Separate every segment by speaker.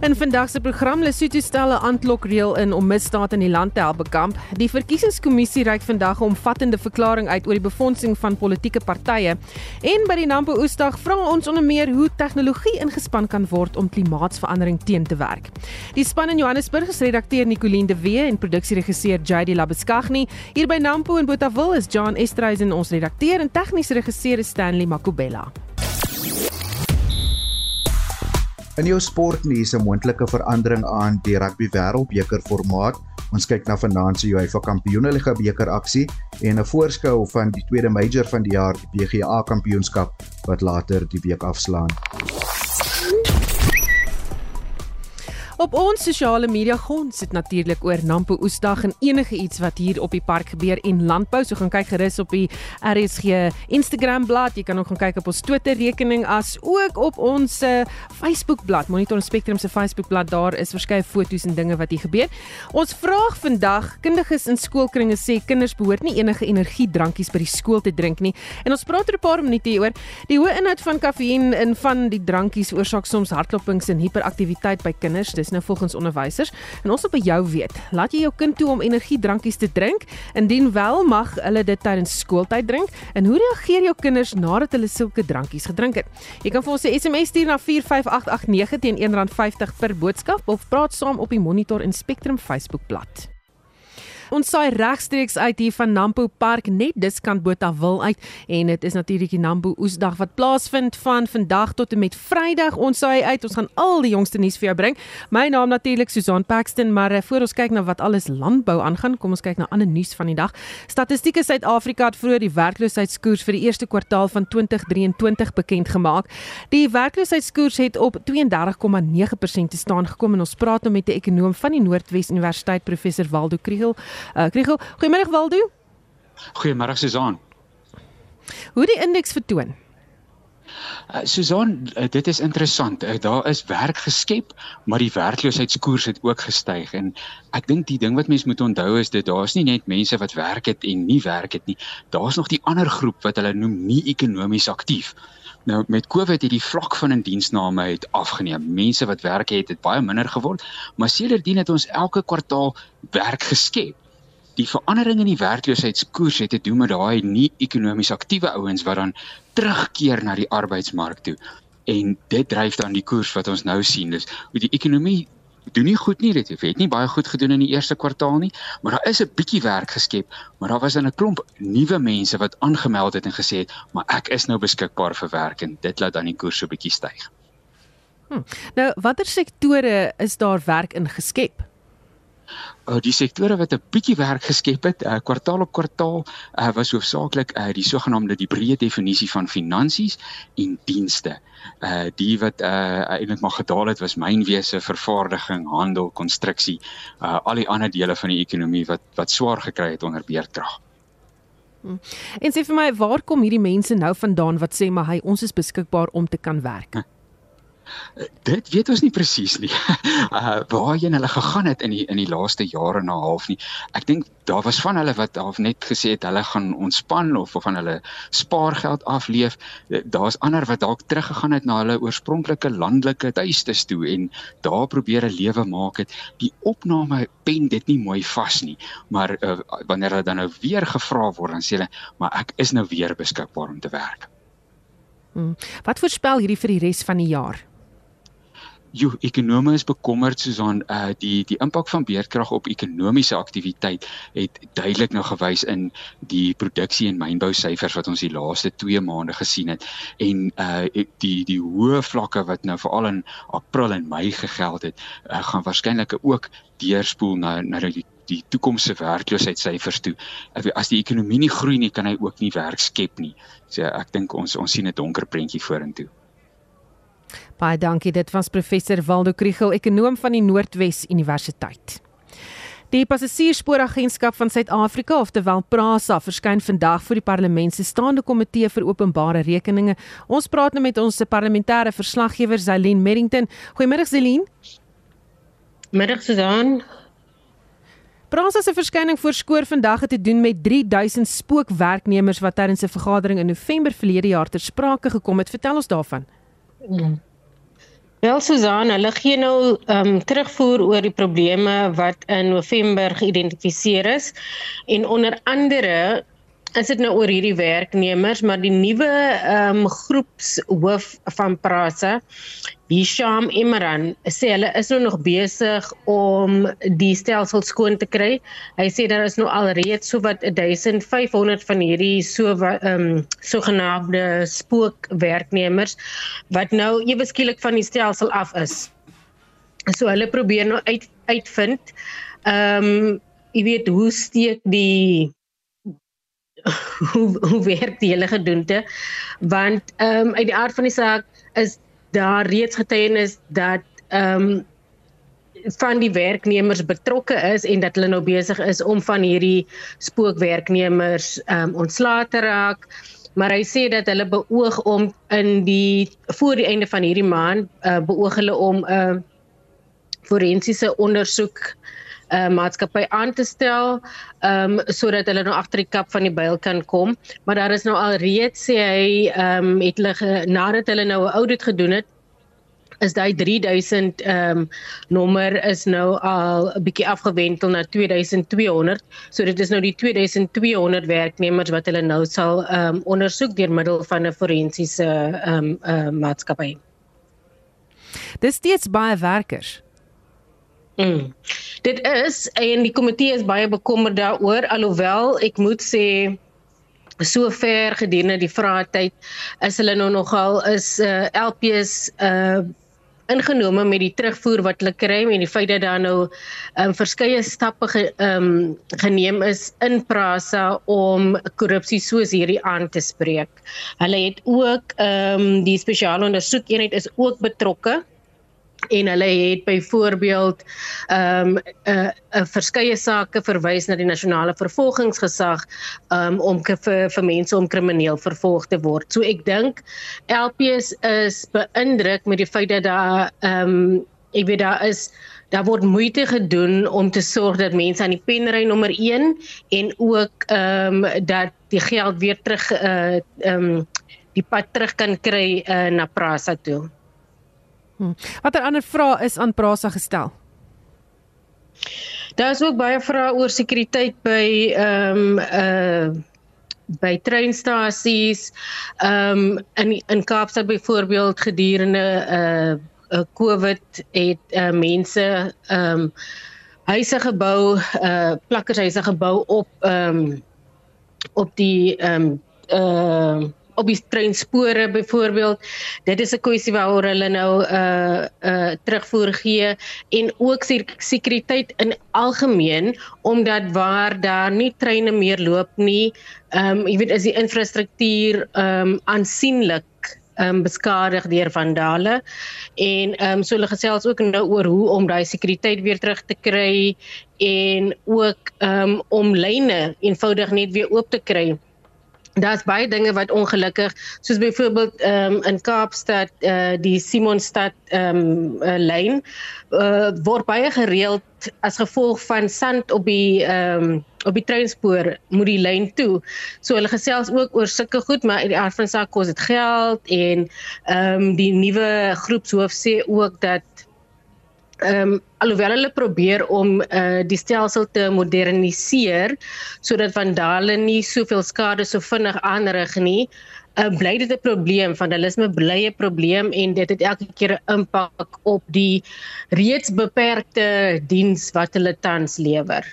Speaker 1: In vandag se program Lesotho stel 'n aanklokreël in om misdaad in die land te help bekamp. Die verkiesingskommissie reik vandag 'n omvattende verklaring uit oor die befondsing van politieke partye. En by die Nampo Oesdag vra ons onder meer hoe tegnologie ingespan kan word om klimaatsverandering teen te werk. Die span in Johannesburg is redakteur Nicoline de Wee en produksieregisseur JD Labeskagni. Hier by Nampo in Botawil is John Estreisen ons redakteur en tegniese regisseur is Stanley Makubela.
Speaker 2: In jou sportnuus 'n moontlike verandering aan die rugby wêreldbeker formaat. Ons kyk na vanaand se UEFA Kampioenligga beker aksie en 'n voorskou van die tweede major van die jaar, die PGA Kampioenskap wat later die week afslaan.
Speaker 1: Op ons sosiale media gons sit natuurlik oor Nampo Oesdag en enige iets wat hier op die park gebeur en landbou. So gaan kyk gerus op die RSG Instagram bladsy. Jy kan ook gaan kyk op ons Twitter rekening as ook op ons uh, Facebook bladsy. Monitor Spectrum se Facebook bladsy. Daar is verskeie foto's en dinge wat hier gebeur. Ons vraag vandag, kundiges in skoolkringe sê kinders behoort nie enige energiedrankies by die skool te drink nie. En ons praat oor 'n paar minute hieroor. Die hoë inhoud van kafeïen in van die drankies veroorsaak soms hartklopings en hiperaktiwiteit by kinders. Dis is nou volgens onderwysers en ons wil by jou weet. Laat jy jou kind toe om energiedrankies te drink? Indien wel, mag hulle dit tydens skooltyd drink? En hoe reageer jou kinders nadat hulle sulke drankies gedrink het? Jy kan vir ons 'n SMS stuur na 45889 teen R1.50 per boodskap of praat saam op die Monitor en Spectrum Facebookblad. Ons saai regstreeks uit hier van Nampo Park net diskant Botawil uit en dit is natuurlik die Nampo Oesdag wat plaasvind van vandag tot en met Vrydag. Ons saai uit, ons gaan al die jongste nuus vir jou bring. My naam natuurlik Susan Paxton, maar uh, voor ons kyk na wat alles landbou aangaan, kom ons kyk na ander nuus van die dag. Statistieke Suid-Afrika het vroeër die werkloosheidskoers vir die eerste kwartaal van 2023 bekend gemaak. Die werkloosheidskoers het op 32,9% te staan gekom en ons praat nou met 'n ekonom van die Noordwes Universiteit professor Waldo Kriel. Uh Kriegel, goeiemôre Waldo.
Speaker 3: Goeiemôre Susan.
Speaker 1: Hoe die indeks vertoon?
Speaker 3: Uh, Susan, uh, dit is interessant. Uh, daar is werk geskep, maar die werkloosheidskoers het ook gestyg en ek dink die ding wat mense moet onthou is dit daar's nie net mense wat werk het en nie werk het nie. Daar's nog die ander groep wat hulle noem nie ekonomies aktief. Nou met Covid het die vlak van indiensname het afgeneem. Mense wat werk het, het baie minder geword, maar sedertdien het ons elke kwartaal werk geskep die verandering in die werkloosheidskoers het te doen met daai nie ekonomies aktiewe ouens wat dan terugkeer na die arbeidsmark toe. En dit dryf dan die koers wat ons nou sien. Dis hoe die ekonomie doen nie goed nie dit het nie baie goed gedoen in die eerste kwartaal nie maar daar is 'n bietjie werk geskep maar daar was dan 'n klomp nuwe mense wat aangemeld het en gesê het maar ek is nou beskikbaar vir werk en dit laat dan die koers so bietjie styg.
Speaker 1: Hm. nou watter sektore is daar werk in geskep
Speaker 3: uh, die sektore wat 'n bietjie werk geskep het, uh, kwartaal op kwartaal, uh, was hoofsaaklik uh, die sogenaamde die breë definisie van finansies en dienste. Uh die wat uh eintlik maar gedaal het was mynwese, vervaardiging, handel, konstruksie, uh al die ander dele van die ekonomie wat wat swaar gekry het onder beerdkrag.
Speaker 1: Hmm. En sê vir my, waar kom hierdie mense nou vandaan wat sê maar hy ons is beskikbaar om te kan werk? Huh
Speaker 3: dit weet ons nie presies nie. Uh waarheen hulle gegaan het in die in die laaste jare en 'n half nie. Ek dink daar was van hulle wat half net gesê het hulle gaan ontspan of of van hulle spaargeld afleef. Daar's ander wat dalk teruggegaan het na hulle oorspronklike landelike tuistes toe en daar probeer 'n lewe maak het. Die opname pen dit nie mooi vas nie, maar uh, wanneer hulle dan nou weer gevra word dan sê hulle, "Maar ek is nou weer beskikbaar om te werk."
Speaker 1: Hmm. Wat voorspel hierdie vir die res van die jaar?
Speaker 3: Jo, ekonome is bekommerd soos aan uh die die impak van beerdkrag op ekonomiese aktiwiteit het duidelik nou gewys in die produksie en mynbou syfers wat ons die laaste 2 maande gesien het en uh die die hoë vlakke wat nou veral in April en Mei gegeld het, uh, gaan waarskynlik ook deurspoel na na die die toekomse werkloosheidssyfers toe. As die ekonomie nie groei nie, kan hy ook nie werk skep nie. So ek dink ons ons sien 'n donker prentjie vorentoe.
Speaker 1: Baie dankie. Dit was professor Waldo Kriel, ekonom van die Noordwes Universiteit. Die Passasierspooragentskap van Suid-Afrika, oftewel PRASA, verskyn vandag voor die Parlement se staande komitee vir openbare rekeninge. Ons praat nou met ons parlementêre verslaggewer Zelin Merrington. Goeiemôre Zelin.
Speaker 4: Middag Susan.
Speaker 1: Prasa se verskyning voorskoor vandag het te doen met 3000 spookwerknemers wat tydens 'n vergadering in November verlede jaar ter sprake gekom het. Vertel ons daarvan.
Speaker 4: Wel Susan, hulle gee nou ehm um, terugvoer oor die probleme wat in November geïdentifiseer is. En onder andere is dit nou oor hierdie werknemers, maar die nuwe ehm um, groepshoof van Prasa, Hisham Imran, sê hulle is nou nog besig om die stelsel skoon te kry. Hy sê daar is nou alreeds so wat 1500 van hierdie so ehm um, sogenaamde spookwerknemers wat nou ewe skielik van die stelsel af is. So hulle probeer nou uit uitvind ehm um, jy weet hoe steek die hoe hoe werk die hele gedoente? Want ehm um, uit die aard van die saak is daar reeds getuienis dat ehm um, van die werknemers betrokke is en dat hulle nou besig is om van hierdie spookwerknemers ehm um, ontslae te raak. Maar hy sê dat hulle beoog om in die voor die einde van hierdie maand uh, beoog hulle om 'n uh, forensiese ondersoek uh, maatskappy aan te stel um sodat hulle nou agter die kap van die byl kan kom maar daar is nou al reeds sê hy um het hulle nadat hulle nou 'n audit gedoen het is daai 3000 ehm um, nommer is nou al 'n bietjie afgewentel na 2200. So dit is nou die 2200 werknemers wat hulle nou sal ehm um, ondersoek deur middel van 'n forensiese ehm um, uh, maatskappy.
Speaker 1: Dis steeds baie werkers.
Speaker 4: Mm. Dit is en die komitee is baie bekommerd daaroor alhoewel ek moet sê so ver gedurende die vraatyd is hulle nou nogal is uh, eh, LPS uh ingenome met die terugvoer wat hulle kry en die feit dat daar nou um, verskeie stappe ge, um, geneem is in Prasa om korrupsie soos hierdie aan te spreek. Hulle het ook um, die spesiale ondersoekeenheid is ook betrokke en hulle het byvoorbeeld ehm um, 'n uh, 'n uh, verskeie sake verwys na die nasionale vervolgingsgesag um, om vir vir mense om krimineel vervolg te word. So ek dink LPS is beïndruk met die feit dat daar ehm um, ek weet daar is daar word moeite gedoen om te sorg dat mense aan die penry nommer 1 en ook ehm um, dat die geld weer terug eh uh, ehm um, die pad terug kan kry uh, na Prasa toe.
Speaker 1: Hmm. Watter ander vrae is aan Prasa gestel?
Speaker 4: Daar is ook baie vrae oor sekuriteit by ehm um, uh by treinstasies. Ehm um, in in Kaapstad byvoorbeeld gedurende uh, uh COVID het uh, mense ehm um, huise gebou, uh plakkershuise gebou op ehm um, op die ehm um, uh op die treinspore byvoorbeeld. Dit is 'n kwessie waaroor hulle nou 'n uh, 'n uh, terugvoer gee en ook sekuriteit in algemeen omdat waar daar nie treine meer loop nie, ehm um, jy weet is die infrastruktuur ehm um, aansienlik um, beskadig deur vandale en ehm um, so hulle gesels ook nou oor hoe om daai sekuriteit weer terug te kry en ook ehm um, om lyne eenvoudig net weer oop te kry daar's baie dinge wat ongelukkig soos byvoorbeeld ehm um, in Kaapstad eh uh, die Simonstad ehm um, uh, lyn uh, word baie gereeld as gevolg van sand op die ehm um, op die treinspoor moet die lyn toe. So hulle gesels ook oor sulke goed, maar in die aard van saak kos dit geld en ehm um, die nuwe groepshoof sê ook dat ehm um, alhoewel hulle probeer om uh, die stelsel te moderniseer sodat vandale nie soveel skade so vinnig aanrig nie, uh, bly dit 'n probleem. Vandalisme bly 'n probleem en dit het elke keer 'n impak op die reeds beperkte diens wat hulle tans lewer.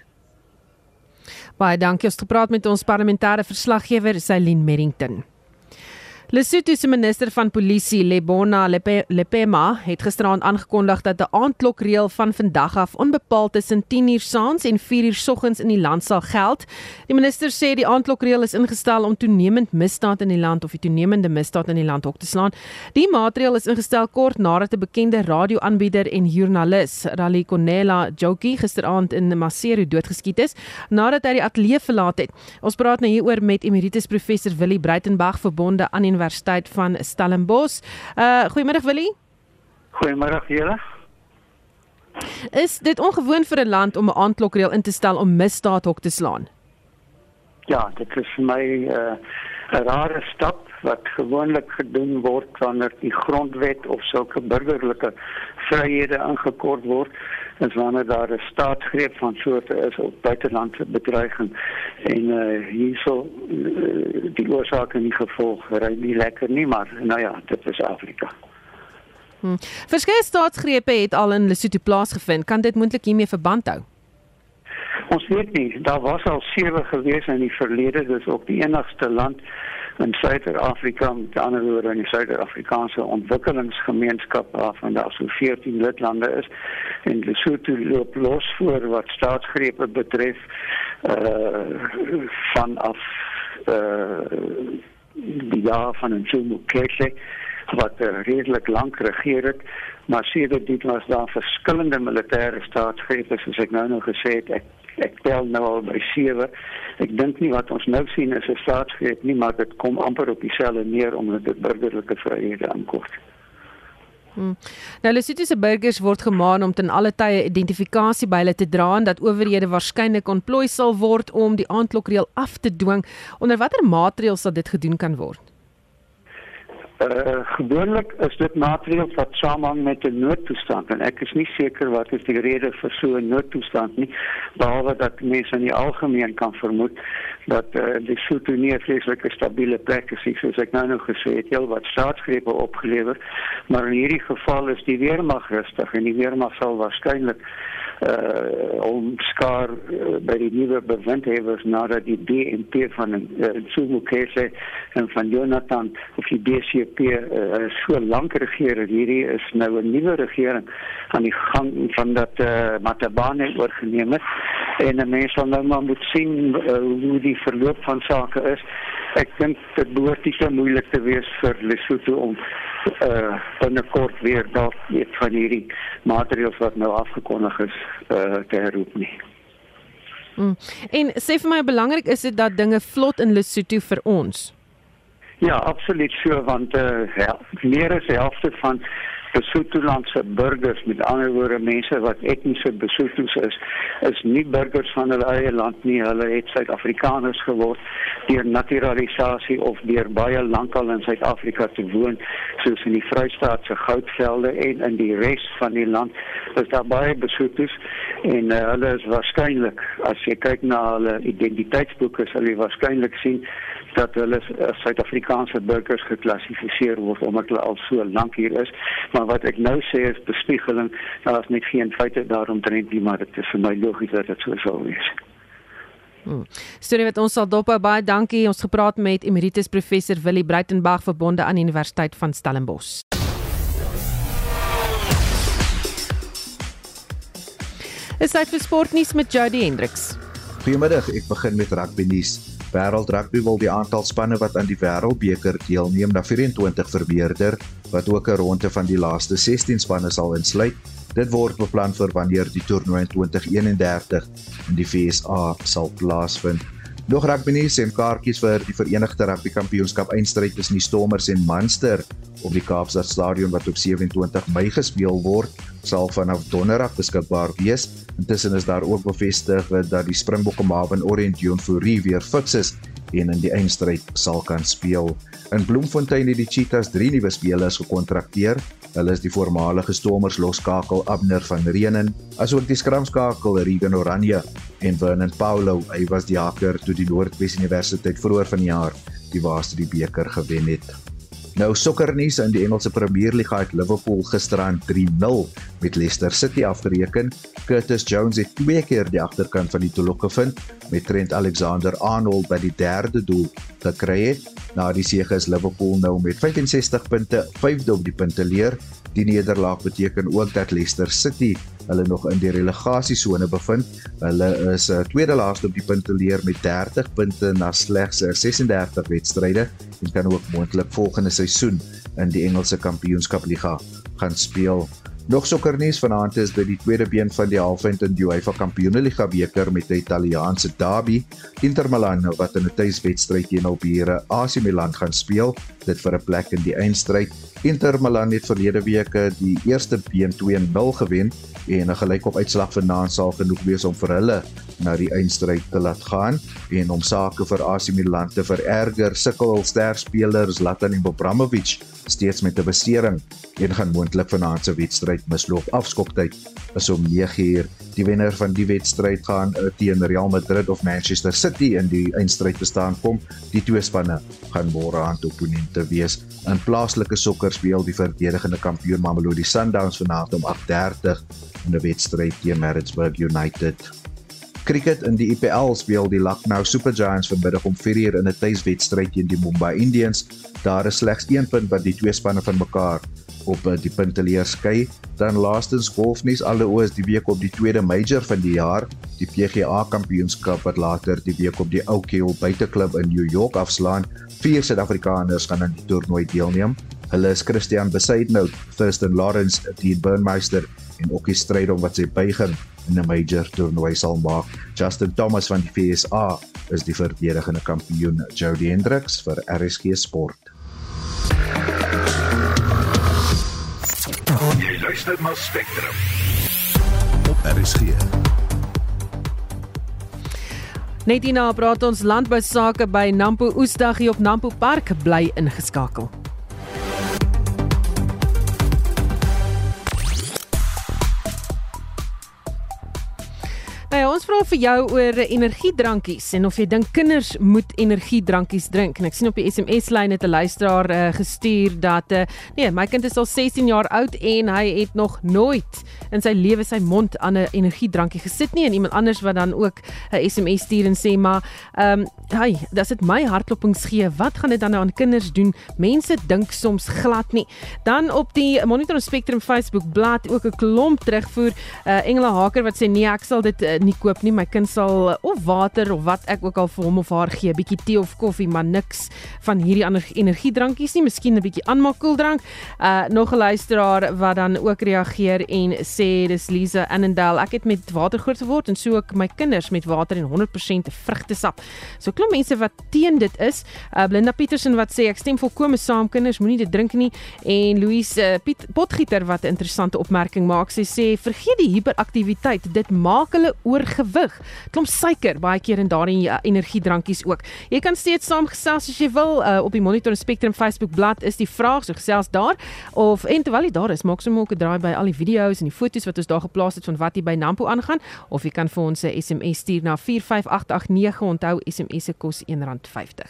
Speaker 1: Baie dankie. Ons het gepraat met ons parlementêre verslaggewer, Celine Merrington. Lesotho se minister van polisie, Lebona Lepe, Lepema, het gisteraand aangekondig dat 'n aandklokreël van vandag af onbepaald tussen 10:00 saans en 4:00 soggens in die land sal geld. Die minister sê die aandklokreël is ingestel om toenemend misdaad in die land of die toenemende misdaad in die land op te slaan. Die maatreël is ingestel kort nadat 'n bekende radioaanbieder en joernalis, Rally Konela Joki, gisteraand in Maseru doodgeskiet is nadat hy die ateljee verlaat het. Ons praat nou hieroor met emeritus professor Willie Breitenberg verbonde aan Universiteit van Stellenbosch. Uh goeiemôre Willie.
Speaker 5: Goeiemôre julle.
Speaker 1: Is dit ongewoon vir 'n land om 'n aandklokreël in te stel om misdaad hok te slaan?
Speaker 5: Ja, dit is vir my uh, 'n rare stap wat gewoonlik gedoen word wanneer die grondwet of sulke burgerlike vryhede ingekort word en wanneer daar 'n staatsgreep van soorte is op buitelandse bedreiging en uh, hierso uh, die oorsaak en die gevolg ry nie lekker nie maar nou ja dit is Afrika.
Speaker 1: Hmm. Verskeie staatsgrepe het al in Lesotho plaasgevind. Kan dit moontlik hiermee verband hou?
Speaker 5: Ons weet nie, daar was al sewe gewees in die verlede, dis ook die enigste land in Suid-Afrika, met ander woorde in die Suid-Afrikaanse ontwikkelingsgemeenskap waarvan daar so 14 lidlande is en Lesotho loop los voor wat staatsgrepe betref uh vanaf uh die jaar van Nsumu Keke wat uh, redelik lank regeer het maar sedert dit was daar verskillende militêre staatsgrepe soos ek nou nog gesê het ek ek tel nou al by 7. Ek dink nie wat ons nou sien is 'n staatsgreep nie, maar dit kom amper op dieselfde neer omdat dit burgerlike vryhede aankort.
Speaker 1: Hmm. Nou Lesotho se burgers word gemaan om ten alle tye identifikasie by hulle te dra en dat owerhede waarskynlik ontplooi sal word om die aandklokreël af te dwing. Onder watter maatreëls sal dit gedoen kan word?
Speaker 5: Uh, gewoonlik is dit maatreëls wat samenhang met 'n noodtoestand en ek is nie seker wat is die rede vir so 'n noodtoestand nie behalwe dat mense in die algemeen kan vermoed dat uh, die soetonie vreeslike stabiele plek is soos ek nou nog gesê het heel wat staatsgrepe opgelewer maar in hierdie geval is die weermag rustig en die weermag sal waarskynlik uh om skaar uh, by die nuwe bewindhewers nadat die DNP van uh, Tsumukese en van Jonathan of die DCP uh, so lank regeer hierdie is nou 'n nuwe regering aan die gang van dat uh, Matabane oorgeneem het en mense sal nou maar moet sien uh, hoe die verloop van sake is ek dink dit behoort nie te moeilik te wees vir Lesotho om uh binnekort weer dalk weet van hierdie maatreëls wat nou afgekondig is uh te herroep nie.
Speaker 1: Mm. En sê vir my belangrik is dit dat dinge vlot in Lesotho vir ons.
Speaker 5: Ja, absoluut so want uh ja, meer as die helfte van Lesotho-landse burgers, met ander woorde mense wat etniese Besothos is, is nie burgers van hulle eie land nie. Hulle het Suid-Afrikaners geword deur naturalisasie of deur baie lankal in Suid-Afrika te woon, soos in die Vrystaat se goudvelde en in die res van die land. Is daar baie Besothos en uh, hulle is waarskynlik as jy kyk na hulle identiteitsboeke, sal jy waarskynlik sien dat hulle as Suid-Afrikaanse burgers geklassifiseer word omdat hulle al so lank hier is. Maar wat ek nou sê is bespiegeling, daar is net geen feite daaromtrent nie, maar dit is vir my logies dat dit so sou wees.
Speaker 1: Hmm. Storie wat ons sal dop baie dankie. Ons gepraat met Emeritus Professor Willie Breitenberg verbonde aan Universiteit van Stellenbosch. Tyd vir sportnuus met Jody Hendriks.
Speaker 2: Goeiemiddag, ek begin met rugby nuus. Wêreld Rugby wil die aantal spanne wat aan die Wêreldbeker deelneem na 24 vermeerder, wat ook 'n ronde van die laaste 16 spanne sal insluit. Dit word beplan vir wanneer die toernooi in 2031 in die VSA sal plaasvind. Nog rugby nuus en kaartjies vir die Verenigde Rugby Kampioenskap eindstryd tussen die Stormers en Munster op die Kaapstad Stadion wat op 27 Mei gespeel word, sal vanaf Donderdag beskikbaar wees. Intussen is daar ook bevestig dat die Springbokke Marvin Orient Joan Fourie weer fiks is en in die eindstryd sal kan speel. In Bloemfontein het die Cheetahs 3 nuwe spelers gekontrakteer. Hulle is die voormalige Stormers loskakel Abner van Reenen, asook die skramskakel Regan Oranje en Vernon Paulo. Hy was die haker toe die Noordwes Universiteit vroeër vanjaar die Waaste die beker gewen het. Nou sokkernuus in die Engelse Premier League het Liverpool gisteraan 3-0 met Leicester City afgereken. Curtis Jones het twee keer die agterkant van die doel gevind met Trent Alexander-Arnold by die derde doel gekry het. Na die sege is Liverpool nou met 65 punte, 5de op die punteleer. Die nederlaag beteken ook dat Leicester City hulle nog in die relegasiesone bevind. Hulle is uh, tweede laaste op die punteleer met 30 punte na slegs 36 eh, wedstryde en kan ook moontlik volgende seisoen in die Engelse Kampioenskap Liga gaan speel. Nog sokkernuus vanaand is dit die tweede been van die halfeind in die UEFA Kampioenligga beker met die Italiaanse derby. Inter Milan wat in 'n tuiswedstryd teen albure AC Milan gaan speel, dit vir 'n plek in die eindstryd. Inter Milan het verlede week die eerste been 2-0 gewen en 'n gelykop uitslag vanaand sal genoeg wees om vir hulle na die eindstryd te laat gaan en om sake vir AC Milan te vererger. Sukkel sterspelers Zlatan Ibrahimovic steeds met 'n besering en gaan moontlik vanaand se wedstryd misloop. Afskoktyd is om 9uur. Die wenner van die wedstryd gaan uh, teen Real Madrid of Manchester City in die eindstryd te staan kom. Die twee spanne gaan môre aan opponente wees. In plaaslike sokker speel die verdedigende kampioen Mamelodi Sundowns vanaand om 8:30 in 'n wedstryd teen Maritzburg United. Cricket in die IPL speel die Lucknow Super Giants vanmiddag om 4uur in 'n tuiswedstryd teen die Mumbai Indians. Daar is slegs 1 punt wat die twee spanne van mekaar op eh, die punteleer skei. Dan laastens golfnuus alleoos die week op die tweede major van die jaar, die PGA Kampioenskap wat later die week op die Oak Hill Buiteklub in New York afslaan. Vier Suid-Afrikaners gaan aan die toernooi deelneem. Hulle is Christian Besaidnout, Thurston Lawrence, Dean Burnmeister en ook die stryd om wat sy buiging in 'n major toernooi sal maak. Justin Thomas van die FSA is die verdedigende kampioen Jody Hendricks vir RSG Sport.
Speaker 6: Luister na Spectrum. Op RSG.
Speaker 1: Net hierna praat ons landbou sake by Nampo Oesdag hier op Nampo Park bly ingeskakel. Ons vra vir jou oor energiedrankies en of jy dink kinders moet energiedrankies drink. En ek sien op die SMS lyn het 'n luisteraar uh, gestuur dat uh, nee, my kind is al 16 jaar oud en hy het nog nooit in sy lewe sy mond aan 'n energiedrankie gesit nie en iemand anders wat dan ook 'n SMS stuur en sê maar ehm um, hey, dis dit my hartklopings gee. Wat gaan dit dan nou aan kinders doen? Mense dink soms glad nie. Dan op die Monitor Spectrum Facebook bladsy ook 'n klomp terugvoer uh, Engela Haker wat sê nee, ek sal dit uh, nie koop nie. My kind sal uh, of water of wat ek ook al vir hom of haar gee, bietjie tee of koffie, maar niks van hierdie ander energiedrankies nie. Miskien 'n bietjie aanmaak koeldrank. Uh nog 'n luisteraar wat dan ook reageer en sê dis Lisa Annandale. Ek het met water groot geword en so ook my kinders met water en 100% vrugtesap. So klop mense wat teen dit is. Uh Blinda Petersen wat sê ek stem volkome saam kinders moenie dit drink nie en Louise uh, Piet Potgieter wat 'n interessante opmerking maak. Sy sê vergeet die hiperaktiwiteit. Dit maak hulle oorgewig. Klomp suiker baie keer in daardie uh, energiedrankies ook. Jy kan steeds saamgesels as jy wil uh, op die Monitor en Spectrum Facebook bladsy is die vraag so gesels daar of en terwyl jy daar is maak sommer ook 'n draai by al die video's en die foto's wat ons daar geplaas het van wat hier by Nampo aangaan of jy kan vir ons 'n SMS stuur na 45889 onthou SMS se kos R1.50.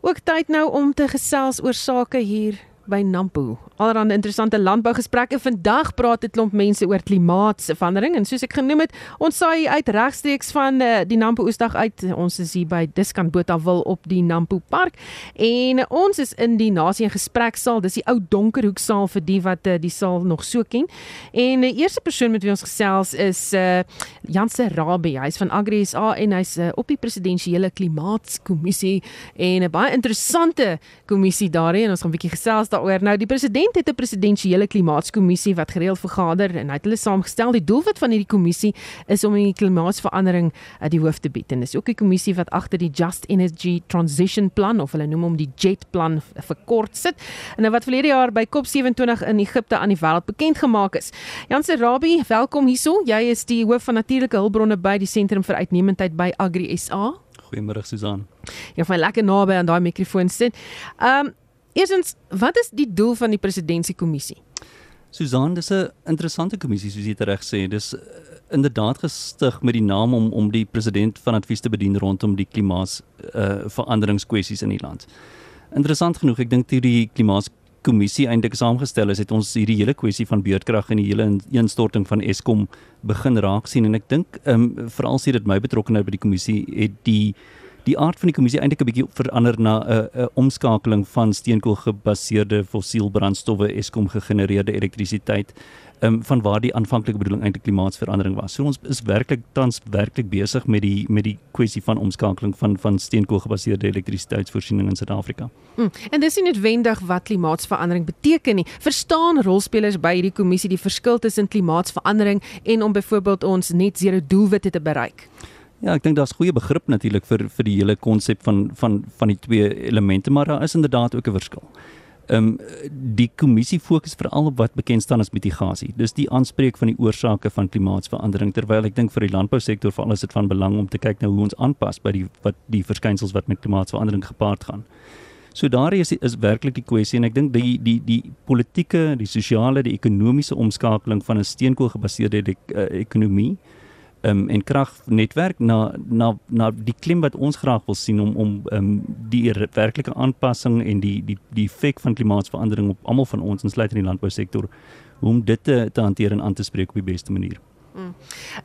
Speaker 1: Ook tyd nou om te gesels oor sake hier by Nampo. Allerhande interessante landbougesprekke. Vandag praat 'n klomp mense oor klimaatsverandering en soos ek genoem het, ons saai uit regstreeks van uh, die Nampo Oesdag uit. Ons is hier by Diskant Botawil op die Nampo Park en uh, ons is in die nasie gespreksaal. Dis die ou donkerhoek saal vir die wat uh, die saal nog so ken. En die uh, eerste persoon met wie ons gesels is uh, Janse Rabie. Hy's van Agri SA en hy's uh, op die presidensiële klimaatskommissie en 'n uh, baie interessante kommissie daarin en ons gaan 'n bietjie gesels daaroor. Nou die president het 'n presidensiële klimaatskommissie wat gereeld vergader en hy het hulle saamgestel. Die doelwit van hierdie kommissie is om die klimaatsverandering uh, die hoof te bied. En dis ook 'n kommissie wat agter die Just Energy Transition Plan of hulle noem hom die JET plan verkort sit. En nou wat verlede jaar by COP27 in Egipte aan die wêreld bekend gemaak is. Janse Rabie, welkom hierso. Jy is die hoof van natuurlike hulpbronne by die Sentrum vir Uitnemendheid by Agri SA.
Speaker 7: Goeiemôre Susan.
Speaker 1: Jy gaan lekker naby aan daai mikrofoon sit. Ehm um, Eerstens, wat is die doel van die presidentskapkommissie?
Speaker 7: Susan, dis 'n interessante kommissie soos jy reg sê. Dis uh, inderdaad gestig met die naam om om die president van advies te bedien rondom die klimaat uh, veranderingskwessies in die land. Interessant genoeg, ek dink die klimaatskommissie eintlik saamgestel is het ons hierdie hele kwessie van beurtkrag en die hele ineenstorting van Eskom begin raak sien en ek dink ehm um, veral sien dit my betrokkeheid by die kommissie het die die aard van die kommissie eintlik 'n bietjie verander na 'n uh, 'n uh, omskakeling van steenkool gebaseerde fossiel brandstowwe Eskom gegenereerde elektrisiteit um, van waar die aanvanklike bedoeling eintlik klimaatsverandering was. So ons is werklik tans werklik besig met die met die kwessie van omskakeling van van steenkool gebaseerde elektrisiteitsvoorsiening in Suid-Afrika.
Speaker 1: Hmm. En dis nie noodwendig wat klimaatsverandering beteken nie. Verstaan rolspelers by hierdie kommissie die verskil tussen klimaatsverandering en om byvoorbeeld ons net zero doelwitte te bereik?
Speaker 7: Ja, ek dink daar's goeie begrip natuurlik vir vir die hele konsep van van van die twee elemente, maar daar is inderdaad ook 'n verskil. Ehm um, die kommissie fokus veral op wat bekend staan as mitigasie. Dis die aanspreek van die oorsake van klimaatsverandering terwyl ek dink vir die landbousektor veral is dit van belang om te kyk na hoe ons aanpas by die wat die verskynsels wat met klimaatsverandering gepaard gaan. So daar is is werklik die kwessie en ek dink die die die politieke, die sosiale, die ekonomiese omskakeling van 'n steenkoolgebaseerde uh, ekonomie um, en kragnetwerk na na na die klim wat ons graag wil sien om om um, die werklike aanpassing en die die die effek van klimaatsverandering op almal van ons insluit in die landbousektor om dit te, te hanteer en aan te spreek op die beste manier.
Speaker 1: Mm.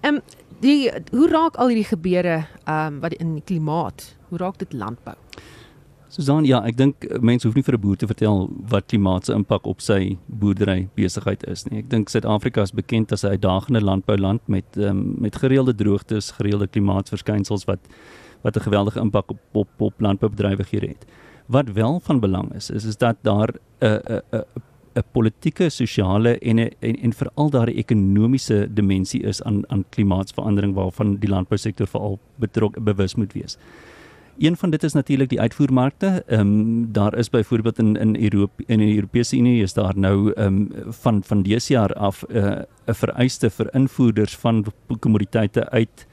Speaker 1: Ehm mm. um, die hoe raak al hierdie gebeure ehm um, wat in die klimaat, hoe raak dit landbou?
Speaker 7: Susan, ja, ek dink eh, mense hoef nie vir 'n boer te vertel wat klimaat se impak op sy boerdery besigheid is nie. Ek dink Suid-Afrika is bekend as 'n uitdagende landbouland met um, met gereelde droogtes, gereelde klimaatsverskynsels wat wat 'n geweldige impak op op, op landboubedrywighede het. Wat wel van belang is, is is dat daar 'n 'n 'n 'n politieke, sosiale en en, en veral daar 'n ekonomiese dimensie is aan aan klimaatsverandering waarvan die landbousektor veral betrokke bewus moet wees. Een van dit is natuurlik die uitvoermarkte. Ehm um, daar is byvoorbeeld in in Europa in die Europese Unie is daar nou ehm um, van van dese jaar af 'n uh, vereiste vir invoerders van kommoditeite uit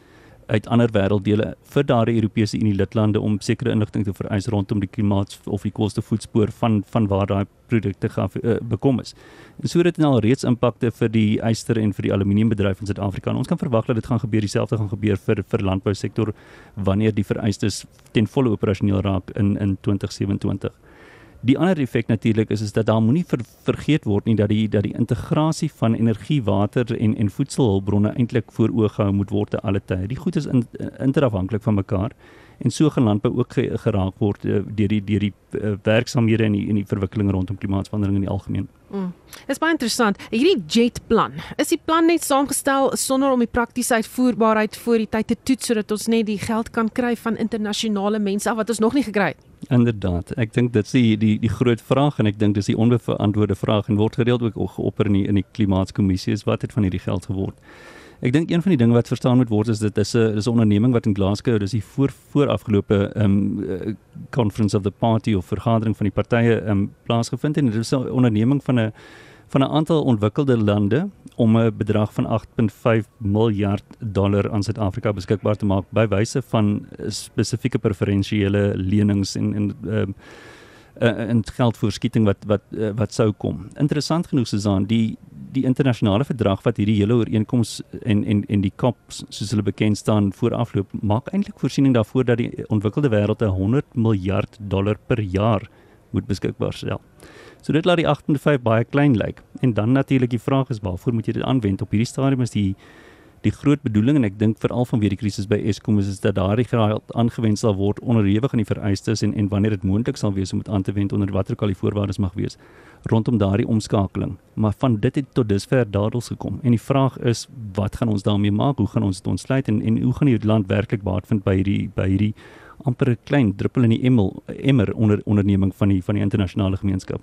Speaker 7: uit ander wêrelddele vir daardie Europese Unie lidlande om sekere inligting te vereis rondom die klimaat of die koolstofvoetspoor van van waar daai produkte gaan uh, bekom is. En so dit het al reeds impakte vir die yster en vir die aluminiumbedryf in Suid-Afrika. Ons kan verwag dat dit gaan gebeur dieselfde gaan gebeur vir vir landbousektor wanneer die vereistes ten volle operasioneel raak in in 2027. Die ander effek natuurlik is is dat daar moenie ver, vergeet word nie dat die dat die integrasie van energie, water en en voedselhulpbronne eintlik voor oë gehou moet word te alle tye. Die goed is in, interafhanklik van mekaar en so gaan landbou ook geraak word uh, deur die deur die uh, werksamehede en die en die verwikkelinge rondom klimaatsverandering in die algemeen.
Speaker 1: Mm. Dis baie interessant. Hierdie jet plan, is die plan net saamgestel sonder om die praktiese uitvoerbaarheid voor die tyd te toets sodat ons net die geld kan kry van internasionale mense wat ons nog nie gekry het?
Speaker 7: Inderdaad. Ek dink dit is die die die groot vraag en ek dink dis die onbeantwoorde vraag en word gereeld ook geopper in die in die klimaatskommissie is wat het van hierdie geld geword? Ek dink een van die dinge wat verstaan moet word is dit is 'n dis 'n onderneming wat in Glasgow, dis die voor voor afgelope ehm um, conference of the party of vergadering van die partye um, plaasgevind en dit is 'n onderneming van 'n van 'n aantal ontwikkelde lande om 'n bedrag van 8.5 miljard dollar aan Suid-Afrika beskikbaar te maak by wyse van spesifieke preferensiële lenings en en ehm uh, en geldvoorskieting wat wat uh, wat sou kom. Interessant genoeg is dan die die internasionale verdrag wat hierdie hele ooreenkoms en en en die COP soos hulle bekend staan voor afloop maak eintlik voorsiening daarvoor dat die ontwikkelde wêreld 'n 100 miljard dollar per jaar moet beskikbaar stel. So dit laat die 8.5 baie klein lyk. En dan natuurlik die vraag is waarvoor moet jy dit aanwend? Op hierdie stadium is die die groot bedoeling en ek dink veral vanweer die krisis by Eskom is, is dat daardie geld aangewend sal word onderhewig aan die vereistes en en wanneer dit moontlik sal wees om dit aan te wend onder watter ook al die voorwaardes mag wees rondom daardie omskakeling. Maar van dit het tot dusver dadels gekom en die vraag is wat gaan ons daarmee maak? Hoe gaan ons dit ontsluit en en hoe gaan die land werklik baat vind by hierdie by hierdie amper 'n klein druppel in die emmer emmer onder onderneming van die van die internasionale gemeenskap?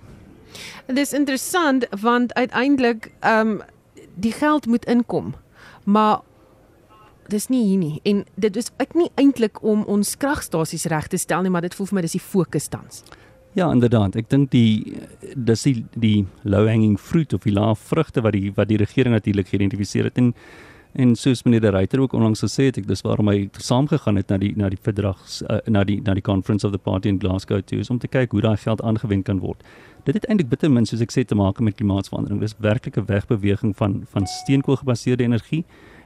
Speaker 1: Dit is interessant want uiteindelik ehm um, die geld moet inkom maar dis nie hier nie en dit is ek nie eintlik om ons kragstasies reg te stel nie maar dit voel vir my dis die fokus tans.
Speaker 7: Ja, inderdaad. Ek dink die dis die die low hanging fruit of die laaf vrugte wat die wat die regering natuurlik geïdentifiseer het en en soos meneer De Ruyter ook onlangs gesê het, ek dis waarom hy saamgegaan het na die na die verdrags uh, na die na die conference of the party in Glasgow toe is om te kyk hoe daai geld aangewend kan word. Dit het eintlik bitter min soos ek sê te maak met klimaatsverandering. Dis werklik 'n wegbeweging van van steenkoolgebaseerde energie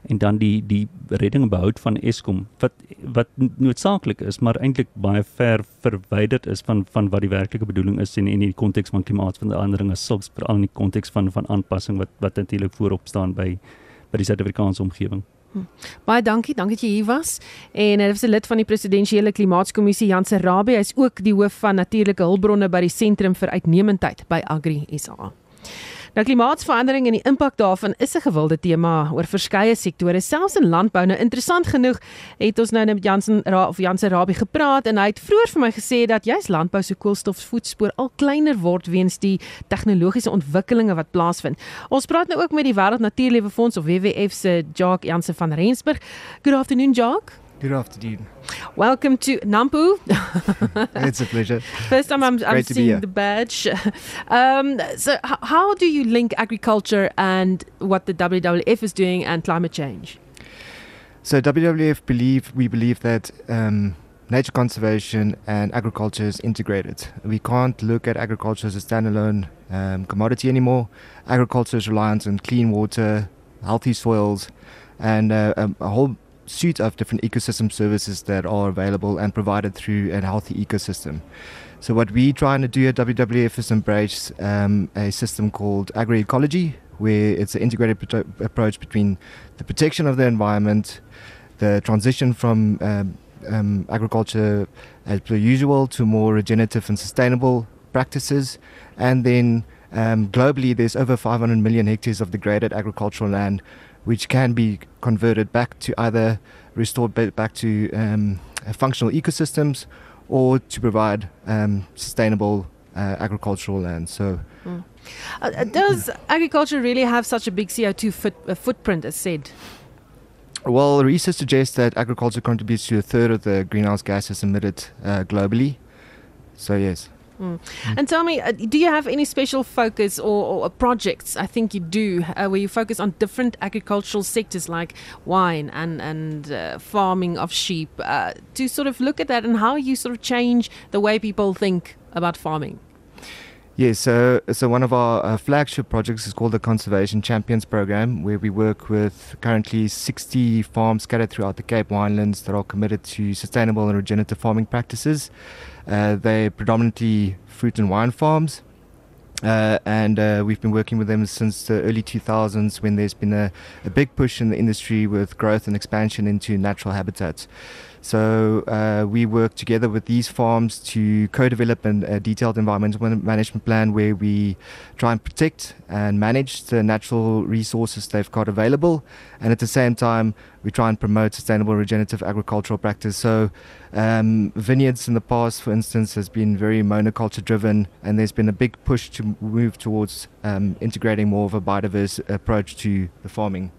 Speaker 7: en dan die die redding en behoud van Eskom wat wat noodsaaklik is, maar eintlik baie ver verwyderd is van van wat die werklike bedoeling is en in die konteks van klimaatsverandering as sulks veral in die konteks van van aanpassing wat wat natuurlik voorop staan by by die Suid-Afrikaanse omgewing.
Speaker 1: Baie dankie, dankie dat jy hier was. En hy was 'n lid van die presidensiële klimaatskommissie Jan Serabie. Hy's ook die hoof van natuurlike hulpbronne by die Sentrum vir Uitnemendheid by Agri SA. Nou klimaatsverandering en die impak daarvan is 'n gewilde tema oor verskeie sektore, selfs in landbou. Nou interessant genoeg het ons nou met Jansen of Jansen Rabie gepraat en hy het vroeër vir my gesê dat juis landbou se koolstofvoetspoor al kleiner word weens die tegnologiese ontwikkelinge wat plaasvind. Ons praat nou ook met die Wêreld Natuurlewe Fonds of WWF se Jacques Jansen van Rensburg. Good afternoon, Jacques.
Speaker 8: Good afternoon.
Speaker 1: Welcome to Nampu.
Speaker 8: it's a pleasure.
Speaker 1: First time I'm, I'm seeing the badge. Um, so, how do you link agriculture and what the WWF is doing and climate change?
Speaker 8: So, WWF believe we believe that um, nature conservation and agriculture is integrated. We can't look at agriculture as a standalone um, commodity anymore. Agriculture is reliant on clean water, healthy soils, and uh, a, a whole suite of different ecosystem services that are available and provided through a healthy ecosystem. So what we're trying to do at WWF is embrace um, a system called agroecology, where it's an integrated pro- approach between the protection of the environment, the transition from um, um, agriculture as per usual to more regenerative and sustainable practices, and then um, globally there's over 500 million hectares of degraded agricultural land which can be converted back to either restored back to um, functional ecosystems or to provide um, sustainable uh, agricultural land. So,
Speaker 1: mm. uh, does agriculture really have such a big CO2 foot, uh, footprint, as said?
Speaker 8: Well, research suggests that agriculture contributes to a third of the greenhouse gases emitted uh, globally. So, yes.
Speaker 1: Mm. And tell me, uh, do you have any special focus or, or projects? I think you do, uh, where you focus on different agricultural sectors like wine and and uh, farming of sheep, uh, to sort of look at that and how you sort of change the way people think about farming.
Speaker 8: Yes, so so one of our uh, flagship projects is called the Conservation Champions Program, where we work with currently 60 farms scattered throughout the Cape Winelands that are committed to sustainable and regenerative farming practices. Uh, they're predominantly fruit and wine farms. Uh, and uh, we've been working with them since the early 2000s when there's been a, a, big push in the industry with growth and expansion into natural habitats. So uh, we work together with these farms to co-develop a detailed environmental management plan where we try and protect and manage the natural resources they've got available, and at the same time we try and promote sustainable regenerative agricultural practice. So um, vineyards in the past, for instance, has been very monoculture driven, and there's been a big push to move towards um, integrating more of a biodiverse approach to the farming.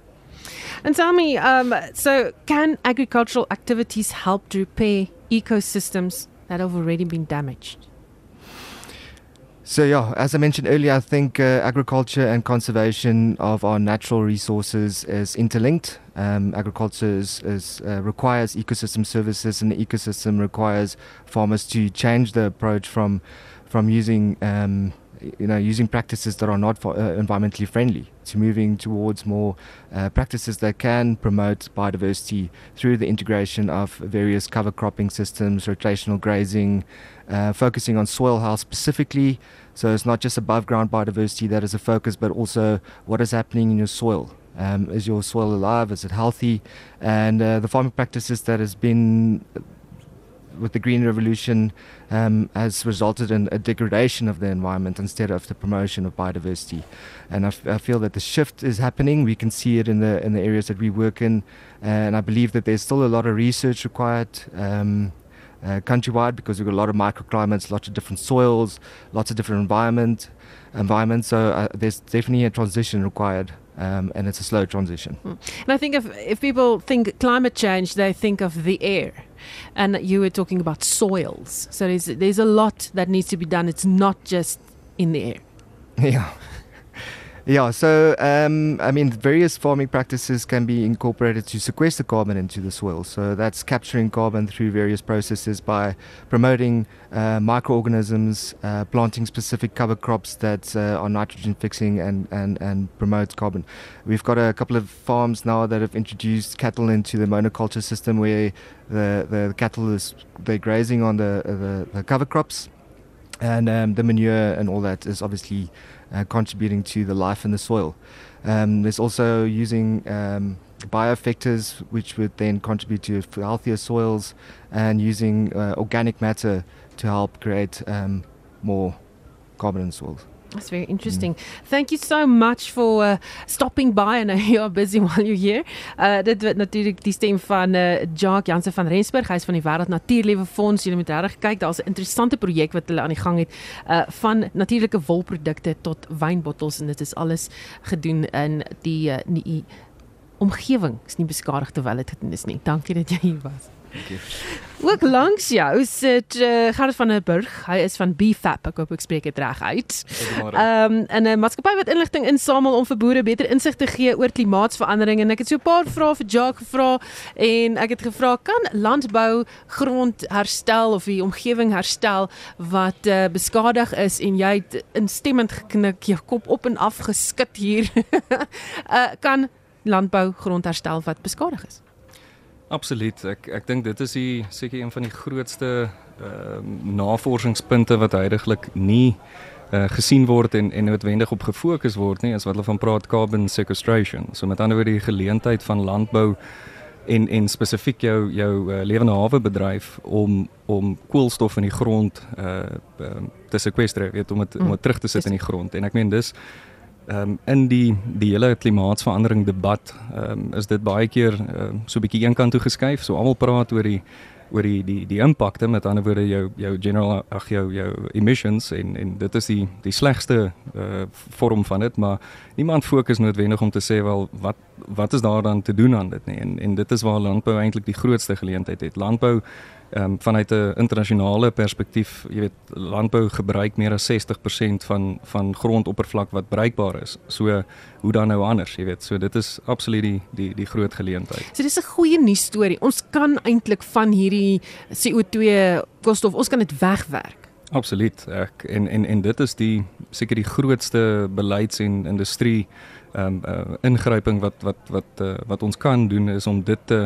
Speaker 1: And tell me, um, so can agricultural activities help to repair ecosystems that have already been damaged?
Speaker 8: So yeah, as I mentioned earlier, I think uh, agriculture and conservation of our natural resources is interlinked. Um, agriculture is, is, uh, requires ecosystem services, and the ecosystem requires farmers to change the approach from from using um, you know using practices that are not for, uh, environmentally friendly to moving towards more uh, practices that can promote biodiversity through the integration of various cover cropping systems, rotational grazing, uh, focusing on soil health specifically. So it's not just above ground biodiversity that is a focus, but also what is happening in your soil. Um, is your soil alive? Is it healthy? And uh, the farming practices that has been with the green revolution um, has resulted in a degradation of the environment instead of the promotion of biodiversity. And I, feel that the shift is happening. We can see it in the in the areas that we work in, and I believe that there's still a lot of research required. Um, uh, countrywide because we've got a lot of microclimates, lots of different soils, lots of different environment environments. So uh, there's definitely a transition required. Um, and it's a slow transition.
Speaker 1: Mm. And I think if if people think climate change, they think of the air, and you were talking about soils. So there's there's a lot that needs to be done. It's not just in the air.
Speaker 8: Yeah. Yeah, so um, I mean, various farming practices can be incorporated to sequester carbon into the soil. So that's capturing carbon through various processes by promoting uh, microorganisms, uh, planting specific cover crops that uh, are nitrogen fixing and, and, and promote carbon. We've got a couple of farms now that have introduced cattle into the monoculture system where the, the cattle is they're grazing on the, the, the cover crops and um, the manure and all that is obviously uh, contributing to the life in the soil. Um, there's also using um, biofactors, which would then contribute to healthier soils, and using uh, organic matter to help create um, more carbon in soils.
Speaker 1: That's very interesting. Mm. Thank you so much for uh, stopping by and you are busy while you're here. Uh dit wat natuurlik die stem van uh Jacques Jansen van Rensburg, hy's van die Wêreld Natuurlewe Fonds. Jy moet regtig kyk, daar's 'n interessante projek wat hulle aan die gang het uh van natuurlike wolprodukte tot wynbottels en dit is alles gedoen in die uh, die omgewing. Is nie beskadig terwyl dit gedoen is nie. Dankie dat jy hier was. Ook langs jou sit uh, Gerard van der Burg. Hy is van BFAP. Ek hoop ek spreek dit reg uit. Ehm um, 'n maatskappy wat inligting insamel om vir boere beter insig te gee oor klimaatsverandering en ek het so 'n paar vrae vir Jacques gevra en ek het gevra kan landbou grond herstel of die omgewing herstel wat uh, beskadig is en jy het instemmend geknik, jou kop op en af geskit hier. uh, kan landbou grond herstel wat beskadig is?
Speaker 9: Absoluut. Ek ek dink dit is die seker een van die grootste ehm uh, navorsingspunte wat heidaglik nie uh, gesien word en en noodwendig op gefokus word nie, is wat hulle van praat carbon sequestration. So met ander woorde die geleentheid van landbou en en spesifiek jou jou uh, lewende hawe bedryf om om koolstof in die grond uh, uh te sequestreer, weet om dit om dit terug te sit in die grond. En ek meen dis ehm um, in die die hele klimaatsverandering debat ehm um, is dit baie keer um, so 'n bietjie eenkant toe geskuif. So almal praat oor die oor die die die impakte met ander woorde jou jou general ag jou jou emissions en en dit is die die slegste uh, vorm van dit maar niemand fokus noodwendig om te sê wel wat wat is daar dan te doen aan dit nie en en dit is waar landbou eintlik die grootste geleentheid het landbou ehm um, vanuit 'n internasionale perspektief, jy weet, landbou gebruik meer as 60% van van grondoppervlak wat bruikbaar is. So hoe dan nou anders, jy weet. So dit is absoluut die die die groot geleentheid.
Speaker 1: So dis 'n goeie nuus storie. Ons kan eintlik van hierdie CO2 koolstof, ons kan dit wegwerk.
Speaker 9: Absoluut. Ek en en en dit is die seker die grootste beleids en industrie ehm um, uh, ingryping wat wat wat uh, wat ons kan doen is om dit te